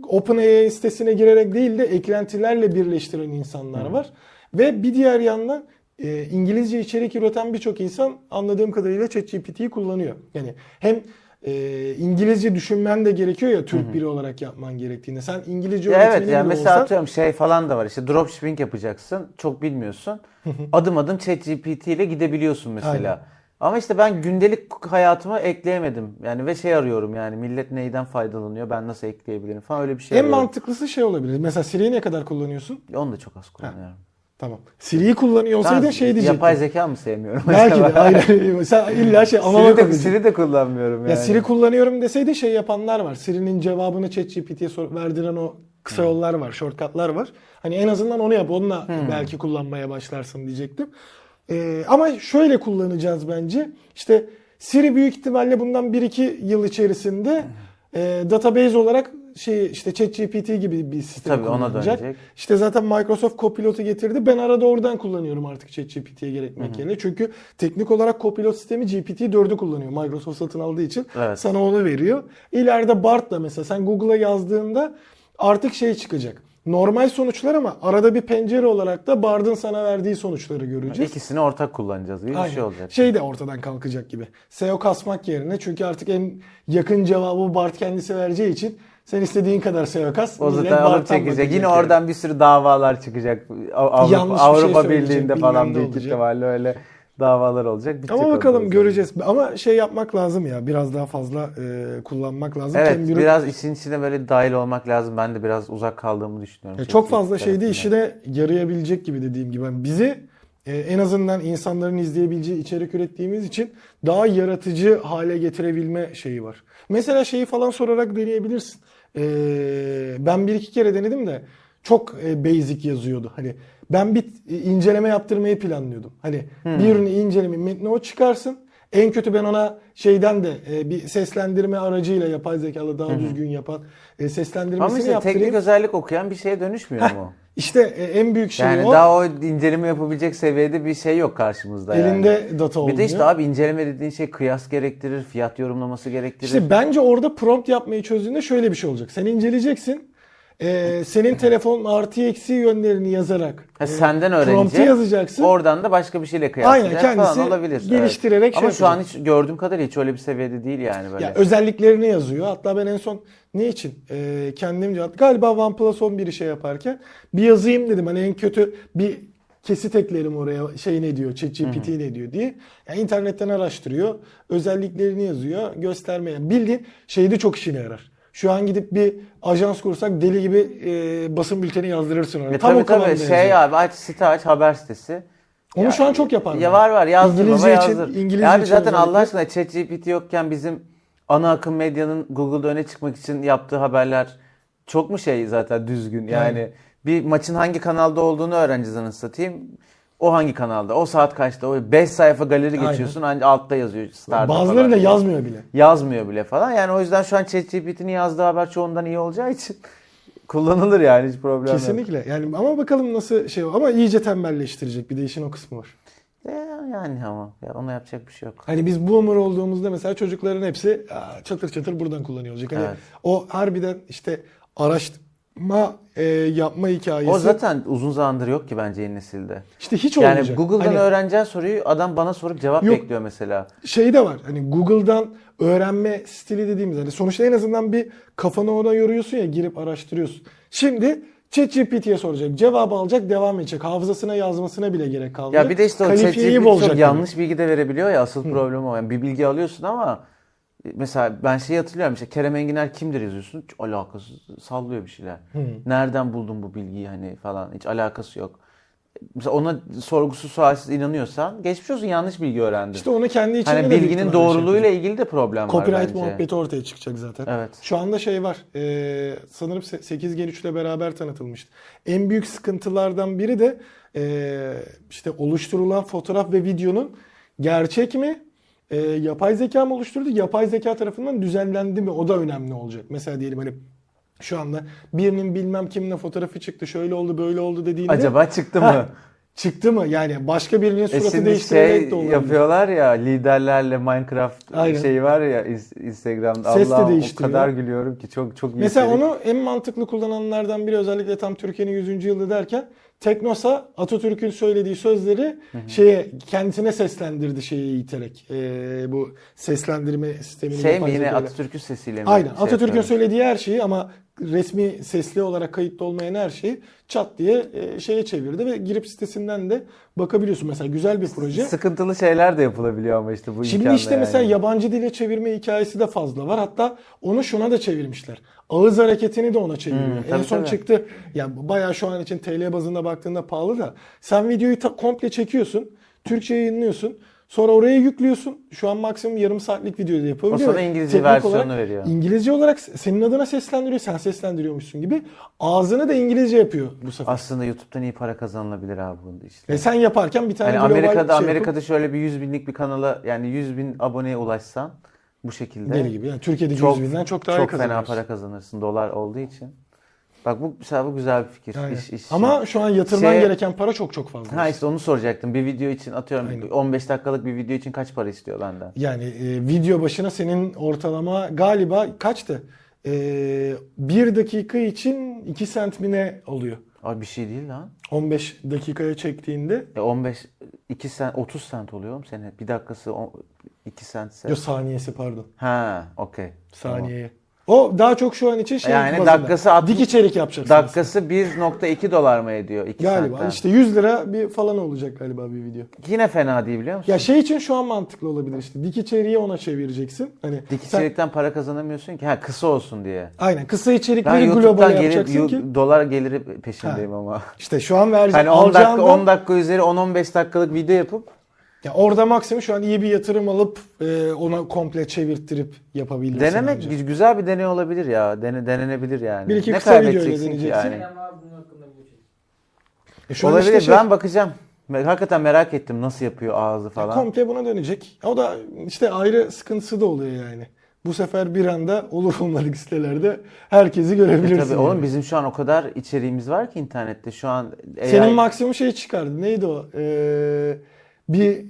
OpenAI sitesine girerek değil de eklentilerle birleştiren insanlar var. Ve bir diğer yandan e, İngilizce içerik üreten birçok insan anladığım kadarıyla ChatGPT'yi kullanıyor. Yani hem e, İngilizce düşünmen de gerekiyor ya Türk biri olarak yapman gerektiğinde. Sen İngilizce Ya öğretmeni evet yani mesela olsan atıyorum şey falan da var işte dropshipping yapacaksın çok bilmiyorsun. adım adım ChatGPT ile gidebiliyorsun mesela. Aynen. Ama işte ben gündelik hayatıma ekleyemedim. Yani ve şey arıyorum yani millet neyden faydalanıyor ben nasıl ekleyebilirim falan öyle bir şey en arıyorum. mantıklısı şey olabilir. Mesela Siri'yi ne kadar kullanıyorsun? Onu da çok az kullanıyorum. Tamam. Siri'yi kullanıyor olsaydın Ben şey diyecektim. Yapay zeka mı sevmiyorum? Belki de. [LAUGHS] Aynen. Sen illa şey ama Siri de, Siri de kullanmıyorum yani. Ya Siri kullanıyorum deseydin şey yapanlar var. Siri'nin cevabını ChatGPT'ye verdiren o kısa yollar var, shortcutlar var. Hani en azından onu yap. Onunla belki kullanmaya başlarsın diyecektim. Ee, ama şöyle kullanacağız bence. İşte Siri büyük ihtimalle bundan 1-2 yıl içerisinde e, database olarak şey işte ChatGPT gibi bir sistem Tabii ona kullanacak. dönecek. İşte zaten Microsoft Copilot'u getirdi. Ben arada oradan kullanıyorum artık ChatGPT'ye gerekmek yerine. Çünkü teknik olarak Copilot sistemi GPT-4'ü kullanıyor. Microsoft satın aldığı için Evet. sana onu veriyor. İleride Bart'la mesela sen Google'a yazdığında artık şey çıkacak. Normal sonuçlar ama arada bir pencere olarak da Bard'ın sana verdiği sonuçları göreceğiz. İkisini ortak kullanacağız gibi bir şey olacak. Şey de ortadan kalkacak gibi. SEO kasmak yerine çünkü artık en yakın cevabı Bart kendisi vereceği için sen istediğin kadar SEO kas. O zaten alıp çekecek. Yine yani. oradan bir sürü davalar çıkacak. Yanlış Avrupa, şey Avrupa söyleyecek, Birliği'nde falan büyük ihtimalle öyle davalar olacak. Bitecek Ama bakalım göreceğiz. Ama şey yapmak lazım ya. Biraz daha fazla e, kullanmak lazım. Evet Cambridge- biraz işin içine böyle dahil olmak lazım. Ben de biraz uzak kaldığımı düşünüyorum. Ya çok ChatGPT fazla şeyde tarafından. işine yarayabilecek gibi dediğim gibi. Yani bizi e, en azından insanların izleyebileceği içerik ürettiğimiz için daha yaratıcı hale getirebilme şeyi var. Mesela şeyi falan sorarak deneyebilirsin. E, ben bir iki kere denedim de çok e, basic yazıyordu. Hani ben bir e, inceleme yaptırmayı planlıyordum. Hani Hmm. bir ürünü inceleme metni o çıkarsın. En kötü ben ona şeyden de e, bir seslendirme aracıyla yapay zekalı daha düzgün yapan e, Ama seslendirmesini işte yaptırayım. teknik özellik okuyan bir şeye dönüşmüyor mu? İşte e, en büyük şey Yani o. daha o inceleme yapabilecek seviyede bir şey yok karşımızda yani. Elinde data Bir olmuyor. de işte abi inceleme dediğin şey kıyas gerektirir, fiyat yorumlaması gerektirir. İşte bence orada prompt yapmayı çözdüğünde şöyle bir şey olacak. Sen inceleyeceksin. E, senin telefon artı eksi yönlerini yazarak Ha, e, senden öğrenecek. yazacaksın. Oradan da başka bir şeyle kıyaslayacak Aynen, kendisi falan olabilir. geliştirerek Ama şey şu an hiç gördüğüm kadarıyla hiç öyle bir seviyede değil yani böyle. Ya özelliklerini yazıyor. Hatta ben en son ne için? E, kendimce galiba OnePlus 11'i şey yaparken bir yazayım dedim. Hani en kötü bir kesit eklerim oraya şey ne diyor, ChatGPT ne diyor diye. Yani internetten araştırıyor. Özelliklerini yazıyor. Göstermeye. Bildiğin şeyde çok işine yarar. Şu an gidip bir ajans kursak deli gibi e, basın bülteni yazdırırsın ona. E Tam tabii o tabii şey yazıyor. abi aç site aç haber sitesi. Onu Ya- şu an çok yaparlar. Ya var var yazdır İngilizce baba için- yazdır. İngilizce ya abi için zaten Allah aşkına ChatGPT yokken bizim ana akım medyanın Google'da öne çıkmak için yaptığı haberler çok mu şey zaten düzgün yani. Yani. Bir maçın hangi kanalda olduğunu öğreneceğiz anasını satayım. O hangi kanalda? O saat kaçta? O 5 sayfa galeri geçiyorsun ancak altta yazıyor. Star'da Bazıları falan. da yazmıyor bile. yazmıyor bile falan. Yani o yüzden şu an ChatGPT'nin yazdığı haber çoğundan iyi olacağı için [LAUGHS] Kullanılır yani hiç problem yok. Kesinlikle. Yani ama bakalım nasıl şey ama iyice tembelleştirecek. Bir de işin o kısmı var. E, yani ama ya ona yapacak bir şey yok. Hani biz boomer olduğumuzda mesela çocukların hepsi "Aa, çatır çatır buradan kullanıyor olacak. Hani Evet. o harbiden işte araştırma e, yapma hikayesi. O zaten uzun zamandır yok ki bence yeni nesilde. işte hiç Yani olmayacak. Google'dan Hani öğreneceğin soruyu adam bana sorup cevap Yok. bekliyor mesela. şey de var. Hani Google'dan öğrenme stili dediğimiz hani sonuçta en azından bir kafanı ona yoruyorsun ya girip araştırıyorsun. Şimdi ChatGPT'ye soracak, cevabı alacak, devam edecek. Hafızasına yazmasına bile gerek kalmıyor. Ya bir de işte o ChatGPT çok yanlış bilgi de verebiliyor ya asıl problem o. Yani bir bilgi alıyorsun ama mesela ben şeyi hatırlıyorum işte Kerem Enginer kimdir yazıyorsun hiç alakası sallıyor bir şeyler. Nereden buldun bu bilgiyi hani falan hiç alakası yok. Mesela ona sorgusuz sualsiz inanıyorsan geçmiş olsun yanlış bilgi öğrendin. İşte onu kendi içinde hani de büyük bilginin şey doğruluğuyla yapacak. ilgili de problem var Copyright bence. muhabbeti ortaya çıkacak zaten. Evet. Şu anda şey var. e, sanırım 8 Gen 3 ile beraber tanıtılmıştı. En büyük sıkıntılardan biri de e, işte oluşturulan fotoğraf ve videonun gerçek mi? E, yapay zeka mı oluşturdu? Yapay zeka tarafından düzenlendi mi? O da önemli olacak. Mesela diyelim hani şu anda birinin bilmem kiminle fotoğrafı çıktı. Şöyle oldu, böyle oldu dediğinde Acaba çıktı mı? Ha, çıktı mı? Yani başka birinin E suratı şimdi değiştirerek şey de olabilir. yapıyorlar ya liderlerle Minecraft Aynen. şey var ya Instagram'da Ses de Allah'ım o değiştiriyor. kadar gülüyorum ki çok çok iyi Mesela içerik. onu en mantıklı kullananlardan biri özellikle tam Türkiye'nin 100. yılı derken Teknosa Atatürk'ün söylediği sözleri şeye kendisine seslendirdi şeyi iterek. Ee, bu seslendirme sistemini şey mi yine. Atatürk'ün sesiyle mi? Aynen. şey Atatürk'ün söylediği her şeyi ama resmi sesli olarak kayıtlı olmayan her şeyi çat diye e, şeye çevirdi ve girip sitesinden de bakabiliyorsun. Mesela güzel bir proje. Sıkıntılı şeyler de yapılabiliyor ama işte bu Şimdi işte yani. mesela yabancı dile çevirme hikayesi de fazla var. Hatta onu şuna da çevirmişler. Ağız hareketini de ona çeviriyor. Hmm, en son tabii. çıktı. Yani bayağı şu an için TL bazında baktığında pahalı da. Sen videoyu ta- komple çekiyorsun. Türkçe yayınlıyorsun. Sonra oraya yüklüyorsun. Şu an maksimum yarım saatlik videoyu da yapabiliyor. O sana İngilizce teknik versiyonu olarak- veriyor. İngilizce olarak senin adına seslendiriyor. Sen seslendiriyormuşsun gibi. Ağzını da İngilizce yapıyor bu sefer. Aslında YouTube'dan iyi para kazanılabilir abi bunda işte. Ve sen yaparken bir tane global Amerika'da şey Amerika'da şöyle bir 100 binlik bir kanala yani 100 bin aboneye ulaşsan bu şekilde deli gibi. Yani Türkiye'de çok, 100 binden çok daha çok fena para kazanırsın dolar olduğu için. Bak bu mesela bu güzel bir fikir. Aynen. İş, iş, Ama şu an yatırman Şey- gereken para çok çok fazla. Ha işte onu soracaktım. Bir video için atıyorum Aynen. 15 dakikalık bir video için kaç para istiyor benden? Yani e, video başına senin ortalama galiba kaçtı? E, bir dakika için 2 sent mi ne oluyor? Abi bir şey değil lan. 15 dakikaya çektiğinde E 15 2 sent 30 sent oluyor mu sene? Bir dakikası 2 sentse. yok saniyesi pardon. Ha, okey. Tamam. Saniyeye. O daha çok şu an için şey Yani bazında. dakikası altmış- dik içerik yapacaksın. Dakikası 1.2 dolar mı ediyor? 2 Galiba sentten. işte 100 lira bir falan olacak galiba bir video. Yine fena değil biliyor musun? Ya şey için şu an mantıklı olabilir işte. Dik içeriği ona çevireceksin. Hani Dik sen- içerikten para kazanamıyorsun ki. Ha kısa olsun diye. Aynen kısa Ben içerikleri global YouTube'dan gelip yapacaksın ki. yu- dolar geliri peşindeyim ama. İşte şu an vereceğin Hani 10 dakika alacağından- 10 dakika üzeri 10-15 dakikalık video yapıp Ya orada maksimum şu an iyi bir yatırım alıp e, ona komple çevirttirip yapabilirsin. denemek bence. gü- güzel bir deney olabilir ya. Dene, denenebilir yani. Bir iki ne kısa video ile kaybedeceksin ki deneyeceksin. yani? Kerem abi bunun hakkında bir şey. E şu an Olabilir. işte şey, Ben bakacağım. Hakikaten merak ettim nasıl yapıyor ağzı falan. komple buna dönecek. O da işte ayrı sıkıntısı da oluyor yani. Bu sefer bir anda olur olmadık sitelerde herkesi E görebilirsin. tabii oğlum yani. bizim şu an o kadar içeriğimiz var ki internette. Şu an AI Senin maksimum şey çıkardı. Neydi o? Ee, bir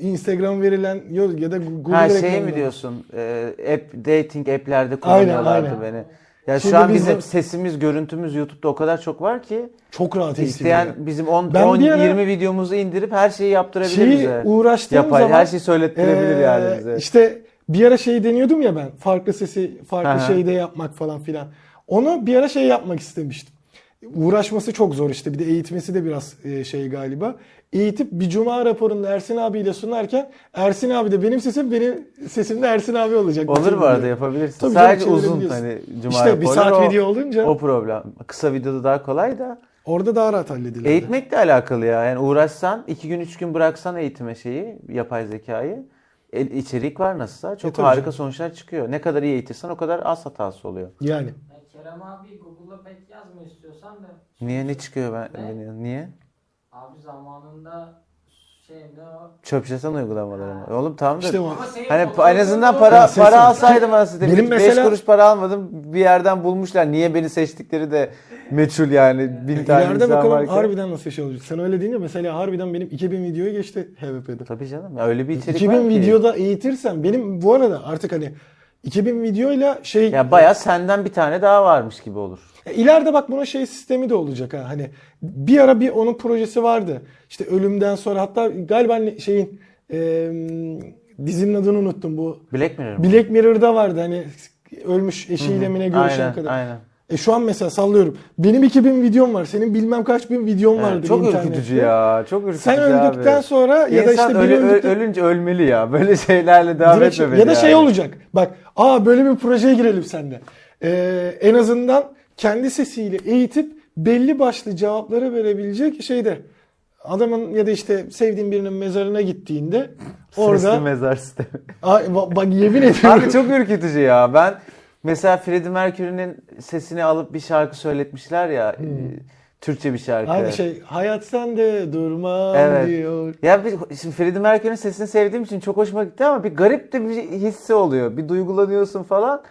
Instagram verilen ya da Google Ha şey mi diyorsun? Ee, app dating app'lerde kullanıyorlardı aynen. beni. Ya Şimdi şu an bizim- bizim sesimiz, görüntümüz YouTube'da o kadar çok var ki Çok rahat isteyen veriyor. bizim 10 Ben 10 bir ara- 20 videomuzu indirip her şeyi yaptırabilir Şeyi bize. uğraştığım Yapay zaman her şeyi söylettirebilir Ee, yani bize. İşte bir ara şey deniyordum ya ben. Farklı sesi farklı Aha. şeyde yapmak falan filan. Onu bir ara şey yapmak istemiştim. Uğraşması çok zor işte. Bir de eğitmesi de biraz e, şey galiba. Eğitip bir cuma raporunu Ersin abiyle sunarken Ersin abi de benim sesim benim sesim de Ersin abi olacak. Olur bu arada yapabilirsin. Tabii Sadece canım, uzun hani cuma İşte bir saat o, video olunca o problem. Kısa videoda daha kolay da orada daha rahat halledilir. eğitmekle alakalı ya. Yani uğraşsan, iki gün üç gün bıraksan eğitime şeyi, yapay zekayı e, içerik var nasılsa çok E, harika canım. sonuçlar çıkıyor. Ne kadar iyi eğitirsen o kadar az hatası oluyor. Yani. Kerem abi Google'a pek yazma istiyorsan da. Niye ne çıkıyor ben Ne? niye? Abi zamanında Şey ne o? Çöp şatan uygulamaları mı? Oğlum tamam da. İşte o. Hani en azından da- para sesim- para alsaydım aslında. Benim Benim 5 mesela- kuruş para almadım. Bir yerden bulmuşlar. Niye beni seçtikleri de meçhul yani. Bin tane İleride insan bakalım varken. harbiden nasıl şey olacak. Sen öyle deyince mesela harbiden benim 2000 videoyu geçti HVP'de. Tabii canım. Ya öyle bir içerik 2000 var ki. videoda eğitirsen benim bu arada artık hani 2000 videoyla şey Ya bayağı senden bir tane daha varmış gibi olur. E, İleride bak buna şey sistemi de olacak ha. Hani bir ara bir onun projesi vardı. İşte ölümden sonra hatta galiba ne- şeyin e, dizinin adını unuttum bu. Black Mirror? Black Mirror'da vardı hani ölmüş eşiyle mi ne görüşen Aynen, kadın. aynen. E şu an mesela sallıyorum. Benim 2000 videom var. Senin bilmem kaç bin videon Evet, çok internette. ürkütücü ya. Çok ürkütücü Sen öldükten abi. sonra ya da işte biri ölü- ö- öldükten ölünce ölmeli ya. Böyle [LAUGHS] şeylerle devam Direkt- etmemeli ya da şey yani. olacak. Bak aa böyle bir projeye girelim seninle. Ee, en azından kendi sesiyle eğitip belli başlı cevapları verebilecek şeyde. Adamın ya da işte sevdiğin birinin mezarına gittiğinde Sesli orada mezar sistemi. Ay, ba- bak yemin ediyorum. Abi çok ürkütücü ya. Ben mesela Freddie Mercury'nin sesini alıp bir şarkı söyletmişler ya. e, Türkçe bir şarkı. Hani şey hayat sende durma Evet. diyor. Ya bir, şimdi Freddie Mercury'nin sesini sevdiğim için çok hoşuma gitti ama bir garip de bir hissi oluyor. Bir duygulanıyorsun falan.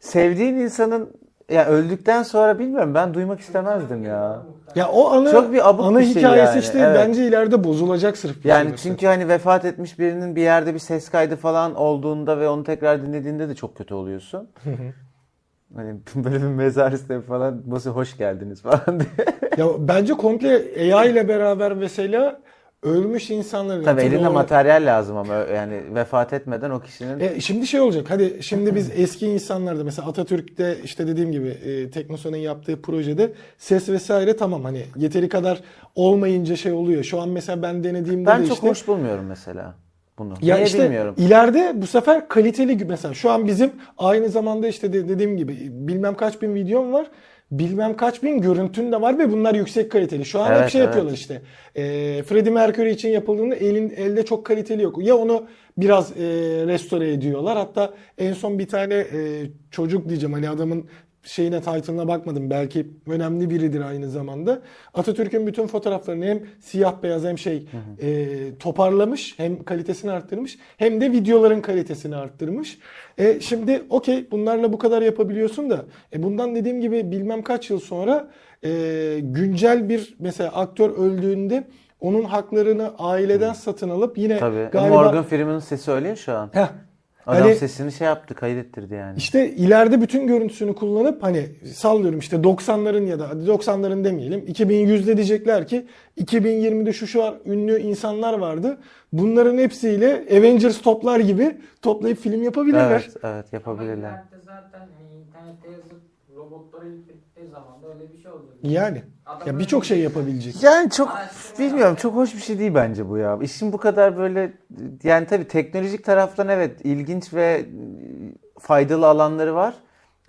Sevdiğin insanın ya öldükten sonra bilmiyorum ben duymak istemezdim ya. Ya o ana Çok bir abuk ana bir şey hikayesi yani, işte evet. bence ileride bozulacak sırf. Yani sebepten. çünkü hani vefat etmiş birinin bir yerde bir ses kaydı falan olduğunda ve onu tekrar dinlediğinde de çok kötü oluyorsun. hani [LAUGHS] böyle bir mezar sistemi falan nasıl hoş geldiniz falan diye. Ya bence komple AI ile beraber mesela ölmüş insanların Tabii elinde o- materyal lazım ama yani vefat etmeden o kişinin E, şimdi şey olacak. Hadi şimdi biz eski insanlarda mesela Atatürk'te işte dediğim gibi e, Teknosa'nın yaptığı projede ses vesaire tamam hani yeteri kadar olmayınca şey oluyor. Şu an mesela ben denediğimde ben de çok işte hoş bulmuyorum mesela bunu. ya Niye işte bilmiyorum. ileride bu sefer kaliteli mesela şu an bizim aynı zamanda işte de- dediğim gibi bilmem kaç bin videom var. Bilmem kaç bin görüntün de var ve bunlar yüksek kaliteli. Şu an hep Evet, şey evet. yapıyorlar işte. E, Freddie Mercury için yapıldığında elin elde çok kaliteli yok. Ya onu biraz e, restore ediyorlar. Hatta en son bir tane e, çocuk diyeceğim hani adamın şeyine title'ına bakmadım. Belki önemli biridir aynı zamanda. Atatürk'ün bütün fotoğraflarını hem siyah beyaz hem şey e, toparlamış hem kalitesini arttırmış hem de videoların kalitesini arttırmış. E, şimdi okey bunlarla bu kadar yapabiliyorsun da e, bundan dediğim gibi bilmem kaç yıl sonra e, güncel bir mesela aktör öldüğünde onun haklarını aileden satın alıp yine Tabii. galiba Morgan Freeman'ın sesi öyle ya şu an. Heh, Adam hani- sesini şey yaptı, kaydettirdi yani. işte ileride bütün görüntüsünü kullanıp hani sallıyorum işte 90'ların ya da hadi 90'ların demeyelim 2100'de diyecekler ki 2020'de şu şu ünlü insanlar vardı. Bunların hepsiyle Avengers toplar gibi toplayıp film yapabilirler. Evet, evet Ama yapabilirler. ileride zaten hani internette yazıp robotları da öyle bir şey olacak. Yani Adam ya birçok bir- şey yapabilecek. Yani çok bilmiyorum çok hoş bir şey değil bence bu ya. İşin bu kadar böyle yani tabii teknolojik taraftan evet ilginç ve faydalı alanları var.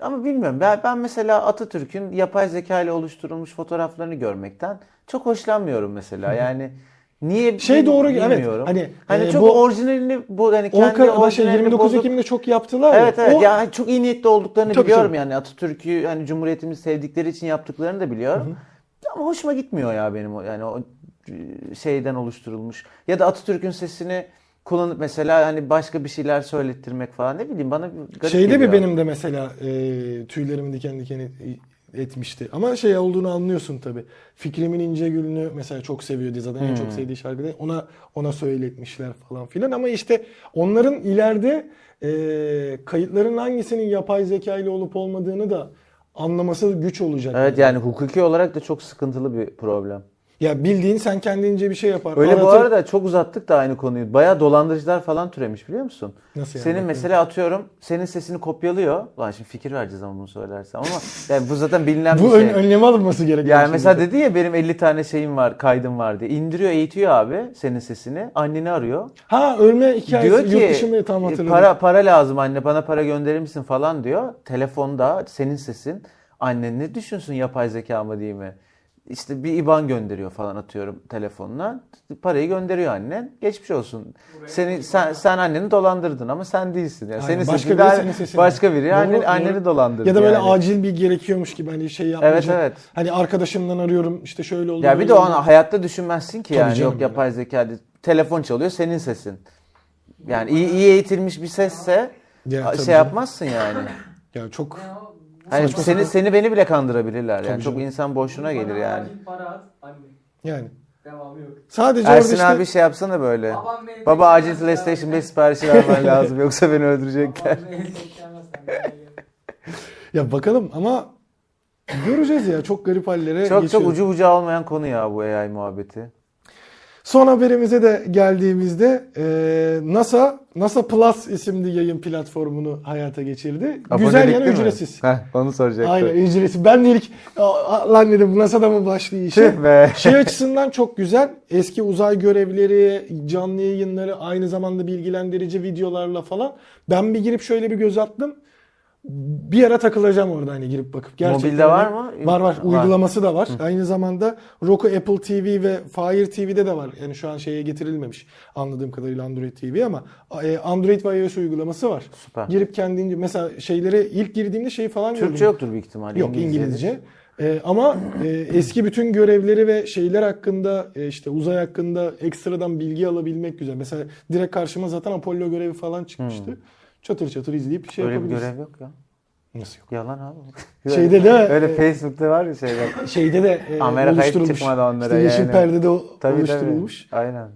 Ama bilmiyorum ben, ben mesela Atatürk'ün yapay zeka ile oluşturulmuş fotoğraflarını görmekten çok hoşlanmıyorum mesela. Yani niye Şey doğru evet bilmiyorum. hani, Hani e, çok bu orijinalini bu hani 10 kendi şey, orijinalini 29 bozup Ekim'de çok yaptılar. Evet ya. evet O- ya çok iyi niyetli olduklarını Tabii, biliyorum tabii. yani Atatürk'ü hani Cumhuriyetimizi sevdikleri için yaptıklarını da biliyorum. Ama hoşuma gitmiyor ya benim o yani o e, şeyden oluşturulmuş ya da Atatürk'ün sesini kullanıp mesela hani başka bir şeyler söylettirmek falan ne bileyim bana garip Şeyde geliyor. bir benim de mesela e, tüylerimi diken diken et- etmişti. Ama şey olduğunu anlıyorsun tabi. Fikrimin ince gülünü mesela çok seviyor diye zaten en çok sevdiği şarkı değil. Ona ona söyletmişler falan filan ama işte onların ileride e, kayıtların hangisinin yapay zeka ile olup olmadığını da anlaması güç olacak. Evet yani hukuki olarak da çok sıkıntılı bir problem. Ya bildiğin sen kendince bir şey yapar. Öyle bu aratır. arada çok uzattık da aynı konuyu. Bayağı dolandırıcılar falan türemiş biliyor musun? Nasıl yani? Senin mesela atıyorum senin sesini kopyalıyor. Lan şimdi fikir vereceğiz ama bunu söylersem ama yani bu zaten bilinen bu bir şey. ön, önlemi alınması gerekiyor. Yani şimdi. mesela dedi ya benim 50 tane şeyim var, kaydım var diye. İndiriyor, eğitiyor abi senin sesini. Anneni arıyor. ha ölme hikayesi diyor yurt ki dışında tam "E, hatırladım. para para lazım anne bana para gönderir misin falan diyor. Telefonda senin sesin annen ne düşünsün yapay zeka mı değil mi? İşte bir IBAN gönderiyor falan atıyorum telefonuna. Parayı gönderiyor annen. Geçmiş olsun. Seni sen sen anneni dolandırdın ama sen değilsin. Yani Aynen, senin başka sesin biri sesini. başka biri Doğru, annen, doğru. anneni dolandırdı. Ya da böyle yani. acil bir gerekiyormuş gibi hani şey yapmayacak. Evet, evet. Hani arkadaşımdan arıyorum işte şöyle oldu. Ya bir de o an hayatta düşünmezsin ki Tabii yani yok yapay zeka telefon çalıyor senin sesin. Yani iyi, iyi eğitilmiş bir sesse Ya, şey canım. yapmazsın yani. Ya çok Yani Hani Saçma seni sapan. seni beni bile kandırabilirler yani. Tabii Çok canım. insan boşuna bana gelir yani. Para at. Anne. yani. Devamı yok. Sadece Ersin orada işte abi şey yapsana böyle. Babam beni Baba acil PlayStation ya. 5 siparişi vermen [LAUGHS] lazım yoksa beni öldürecekler. Babam beni ya bakalım ama göreceğiz ya çok garip hallere Çok geçiyor. çok ucu bucağı olmayan konu ya bu AI muhabbeti. Son haberimize de geldiğimizde e, NASA NASA Plus isimli yayın platformunu hayata geçirdi. Güzel Abonelik değil mi? ücretsiz. Heh, onu soracaktım. Aynen ücretsiz. Ben de ilk "Aa, lan dedim NASA'da mı başlıyor işe? [LAUGHS] Şey açısından çok güzel. Eski uzay görevleri, canlı yayınları, aynı zamanda bilgilendirici videolarla falan. Ben bir girip şöyle bir göz attım. Bir ara takılacağım orada hani girip bakıp. Gerçekten Mobilde var mı? Var var. Uygulaması da var. Aynı zamanda Roku Apple TV ve Fire TV'de de var. Yani şu an şeye getirilmemiş. Anladığım kadarıyla Android TV ama e, Android ve iOS uygulaması var. Süper. Girip kendince mesela şeylere ilk girdiğimde şeyi falan gördüm. Türkçe yoktur büyük ihtimalle. Yok İngilizce. Ee, ama e, eski bütün görevleri ve şeyler hakkında e, işte uzay hakkında ekstradan bilgi alabilmek güzel. Mesela direkt karşıma zaten Apollo görevi falan çıkmıştı. Çatır çatır izleyip şey Öyle bir yapabilirsin. görev yok ya. Nasıl yok? Yalan abi. [LAUGHS] Şeyde de Öyle e, Facebook'ta var ya şeyler. [LAUGHS] şeyde de e, Amerika hiç çıkmadı onlara İşte yeşil yani. perdede o- Tabii oluşturulmuş. tabii. Aynen.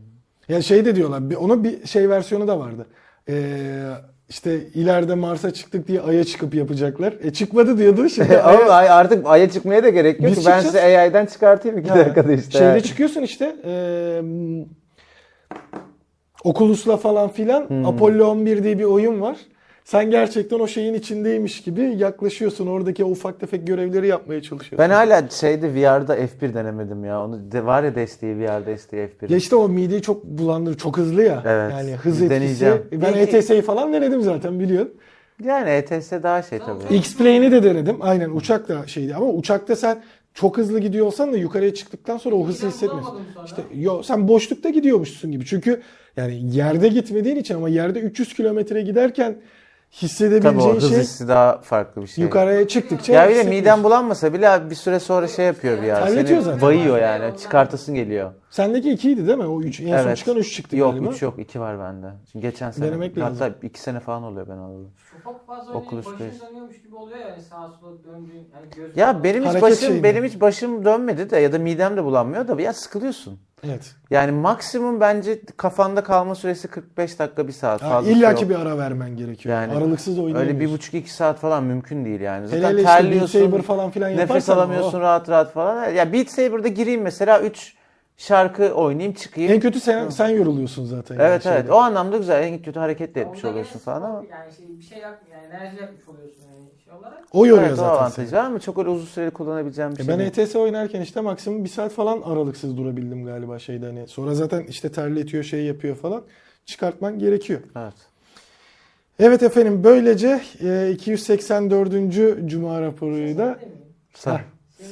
Ya şey de diyorlar. bir- Ona bir şey versiyonu da vardı. Ee, işte ileride Mars'a çıktık diye Ay'a çıkıp yapacaklar. E çıkmadı diyordu. Şimdi [LAUGHS] Ama ay- artık Ay'a çıkmaya da gerek yok. Ben size AI'den çıkartayım iki dakikada işte. Şeyde yani. çıkıyorsun işte. E, Oculus'la falan filan Hmm. Apollo 11 diye bir oyun var. Sen gerçekten o şeyin içindeymiş gibi yaklaşıyorsun. Oradaki o ufak tefek görevleri yapmaya çalışıyorsun. Ben hala şeyde VR'da F1 denemedim ya. Onu de, var ya desteği VR desteği F1. Ya işte o mideyi çok bulandırır. Çok hızlı ya. Evet. Yani hız etkisi. deneyeceğim. Ben Bir iki- ETS'yi falan denedim zaten biliyorsun. Yani ETS daha şey tabii. X-Plane'i de denedim. Aynen uçak da şeydi ama uçakta sen çok hızlı gidiyor olsan da yukarıya çıktıktan sonra o hızı Ben hissetmiyorsun. İşte yo, sen boşlukta gidiyormuşsun gibi. Çünkü yani yerde gitmediğin için ama yerde 300 kilometre giderken Tabii o hissedebileceğin hız şey hissi daha farklı bir şey. yukarıya çıktıkça Ya bir de hissediyorsun. miden bulanmasa bile abi bir süre sonra şey yapıyor VR. Terletiyor Seni zaten. bayıyor yani. Çıkartasın geliyor. Sendeki 2'ydi değil mi? O 3. En son Evet. çıkan 3 çıktı Yok galiba. 3 yok 2 var bende. Şimdi geçen sene Denemek hatta lazım. 2 sene falan oluyor ben aldım. Çok fazla Oculus oynayıp başın Quest. dönüyormuş gibi oluyor yani sağa sola döndüğün. Yani göz Ya benim hiç Hareket başım şeyi mi? benim hiç başım dönmedi de ya da midem de bulanmıyor da ya sıkılıyorsun. Evet. Yani maksimum bence kafanda kalma süresi 45 dakika bir saat Ha, fazla. İlla ki bir ara vermen gerekiyor. Yani Aralıksız oynayamıyorsun. Öyle bir buçuk iki saat falan mümkün değil yani. Hele Zaten hele işte Beat terliyorsun, Saber falan filan nefes yaparsan alamıyorsun o- rahat rahat falan. Ya Beat Saber'da gireyim mesela 3 şarkı oynayayım çıkayım. En kötü sen, sen yoruluyorsun zaten. yani evet evet şeyde. o anlamda güzel. En kötü hareket de etmiş oluyorsun falan ama. Yani şey, bir şey yap, yani enerji yapmış oluyorsun yani şey olarak. O yoruyor Evet o zaten. avantajı seni. var ama çok öyle uzun süreli kullanabileceğim bir E şey ben. ETS oynarken işte maksimum bir saat falan aralıksız durabildim galiba şeyde hani. Sonra zaten işte terletiyor şey yapıyor falan. Çıkartman gerekiyor. Evet. Evet efendim böylece e, 284. Cuma raporuyla mi? Sen- Heh,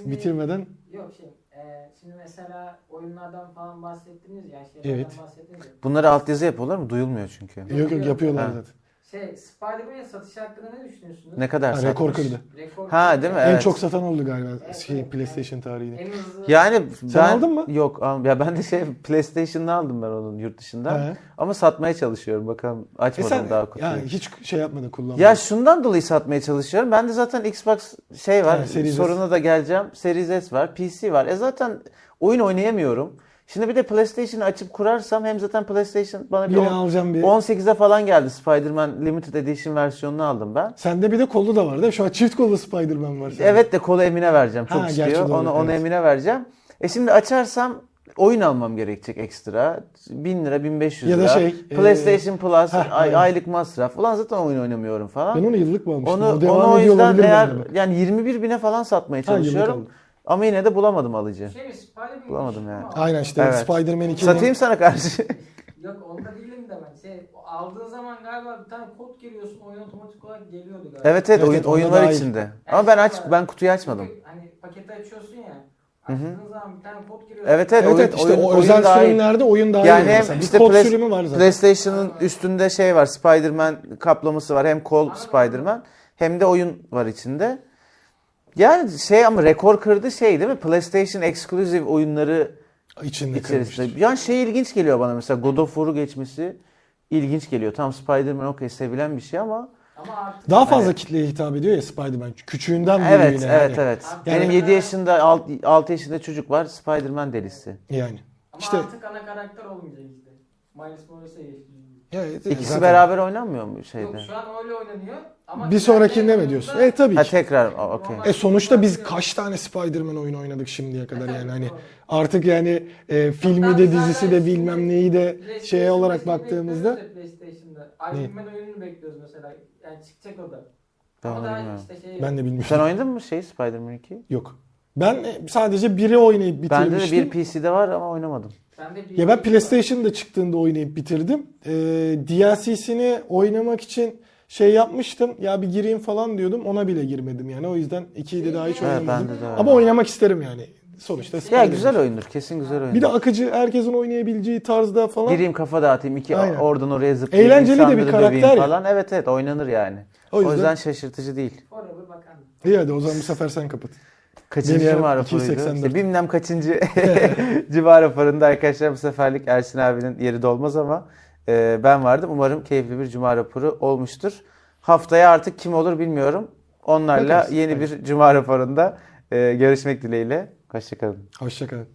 bitirmeden Yok şey, e, şimdi mesela oyunlardan falan bahsettiniz ya, şeylerden Evet. bahsettiniz ya. Bunları altyazı yapıyorlar mı? Duyulmuyor çünkü. yok yok yapıyorlar Ha. zaten. Şey, Spider-Man'in satışı hakkında ne düşünüyorsunuz? Ne kadar Ha, satmış? rekor kırdı. Rekor Ha, değil mi? En Evet. çok satan oldu galiba Evet, şey evet. PlayStation tarihinde. En hızlı. Yani Sen ben aldın mı? Yok al- ya ben de şey PlayStation'da aldım ben onun yurt dışından. He. Ama satmaya çalışıyorum bakalım E açmadım sen daha kutuyu. yani hiç şey yapmadın kullanmadın. Ya şundan dolayı satmaya çalışıyorum. Ben de zaten Xbox şey var. Ha, Series S. soruna da geleceğim. Series S var, PC var. E zaten oyun oynayamıyorum. Şimdi bir de PlayStation'ı açıp kurarsam hem zaten PlayStation bana bir Yine alacağım bir. 18'e falan geldi. Spider-Man Limited Edition versiyonunu aldım ben. Sende bir de kollu da var değil mi? Şu an çift kollu Spider-Man var. sende. Evet de kolu Emine vereceğim. Çok Ha, istiyor. doğru, Onu, onu evet. Emine vereceğim. E şimdi açarsam oyun almam gerekecek ekstra. 1000 lira, 1500 Ya da lira. şey, PlayStation Plus, heh, ay- aylık masraf. Ulan zaten oyun oynamıyorum falan. Ben onu yıllık mı almıştım? Onu, o onu o yüzden eğer bak. yani 21 bine falan satmaya Ha, çalışıyorum. aldım. Ama yine de bulamadım alıcı. Şey Spider-Man Bulamadım yani. Aynen işte Evet. Spider-Man 2'nin Satayım sana karşı. [LAUGHS] Yok onda değilim de ben. Şey, o aldığın zaman galiba bir tane kod giriyorsun oyun otomatik olarak geliyordu galiba. evet evet Evet, oyun evet, oyun onda var dahil. içinde. Yani Ama ben aç var. ben kutuyu açmadım. Çünkü Hani paketi açıyorsun ya. Açtığın zaman bir tane kod giriyorsun. Evet evet, Evet, oyun, evet işte oyun, o oyun özel dahil. sürümlerde oyun dahil. Yani hem mesela. İşte kod Play- sürümü var zaten. PlayStation'ın üstünde şey var. Spider-Man kaplaması var. Hem kol Spider-Man hem de oyun var içinde. Yani şey ama rekor kırdı şey değil mi? PlayStation exclusive oyunları İçinde içerisinde. kalmıştır. Yani şey ilginç geliyor bana mesela God of War'u geçmesi ilginç geliyor. Tam Spider-Man okey sevilen bir şey ama artık Daha fazla Evet. kitleye hitap ediyor ya Spider-Man. Küçüğünden evet büyüğüne. evet hani. evet. Abi, Benim yani- 7 yaşında 6 yaşında çocuk var Spider-Man delisi. Yani. ama İşte artık ana karakter olmayacak işte. Miles Morales'e geçti. ya, evet, İkisi zaten- beraber oynanmıyor mu Yok şeyde? şu an öyle oynanıyor. Ama Bir sonrakinde mi diyorsun? E tabii Ha ki. tekrar o- okey. E sonuçta biz kaç tane Spider-Man oyunu oynadık şimdiye kadar yani hani artık yani e, filmi de dizisi de bilmem neyi de şeye olarak baktığımızda PlayStation'da. Iron Man oyununu bekliyoruz mesela. Yani çıkacak o da. Ben Ama daha işte şey ben de bilmiyorum. Sen oynadın mı şey Spider-Man 2? Yok. Ben e, sadece biri oynayıp Bende de bitirmiştim. bir PC'de var ama oynamadım. Ben de bir Ya ben PlayStation'da çıktığında oynayıp bitirdim. Ee, DLC'sini oynamak için şey yapmıştım. Ya bir gireyim falan diyordum. Ona bile girmedim yani. O yüzden 2'yi de daha hiç Evet, oynamadım. bende de var. Ama oynamak isterim yani. Sonuçta Ya güzel oyundur. Kesin güzel oyundur. Bir de akıcı herkesin oynayabileceği tarzda falan. Gireyim kafa dağıtayım. iki Aynen. oradan oraya zıplayayım. Eğlenceli de bir karakter döveyim ya. falan. Evet evet oynanır yani. O O yüzden- yüzden, şaşırtıcı değil. Forever bakan. İyi hadi o zaman bu sefer sen kapat. Kaçıncı Benim civar yerim raporuydu? 284. İşte bilmem kaçıncı [LAUGHS] [LAUGHS] civar raporunda arkadaşlar bu seferlik Ersin abinin yeri dolmaz ama e, ben vardım. Umarım keyifli bir cuma raporu olmuştur. Haftaya artık kim olur bilmiyorum. Onlarla Bakarız. yeni bir cuma raporunda e, görüşmek dileğiyle. Hoşçakalın. Hoşçakalın.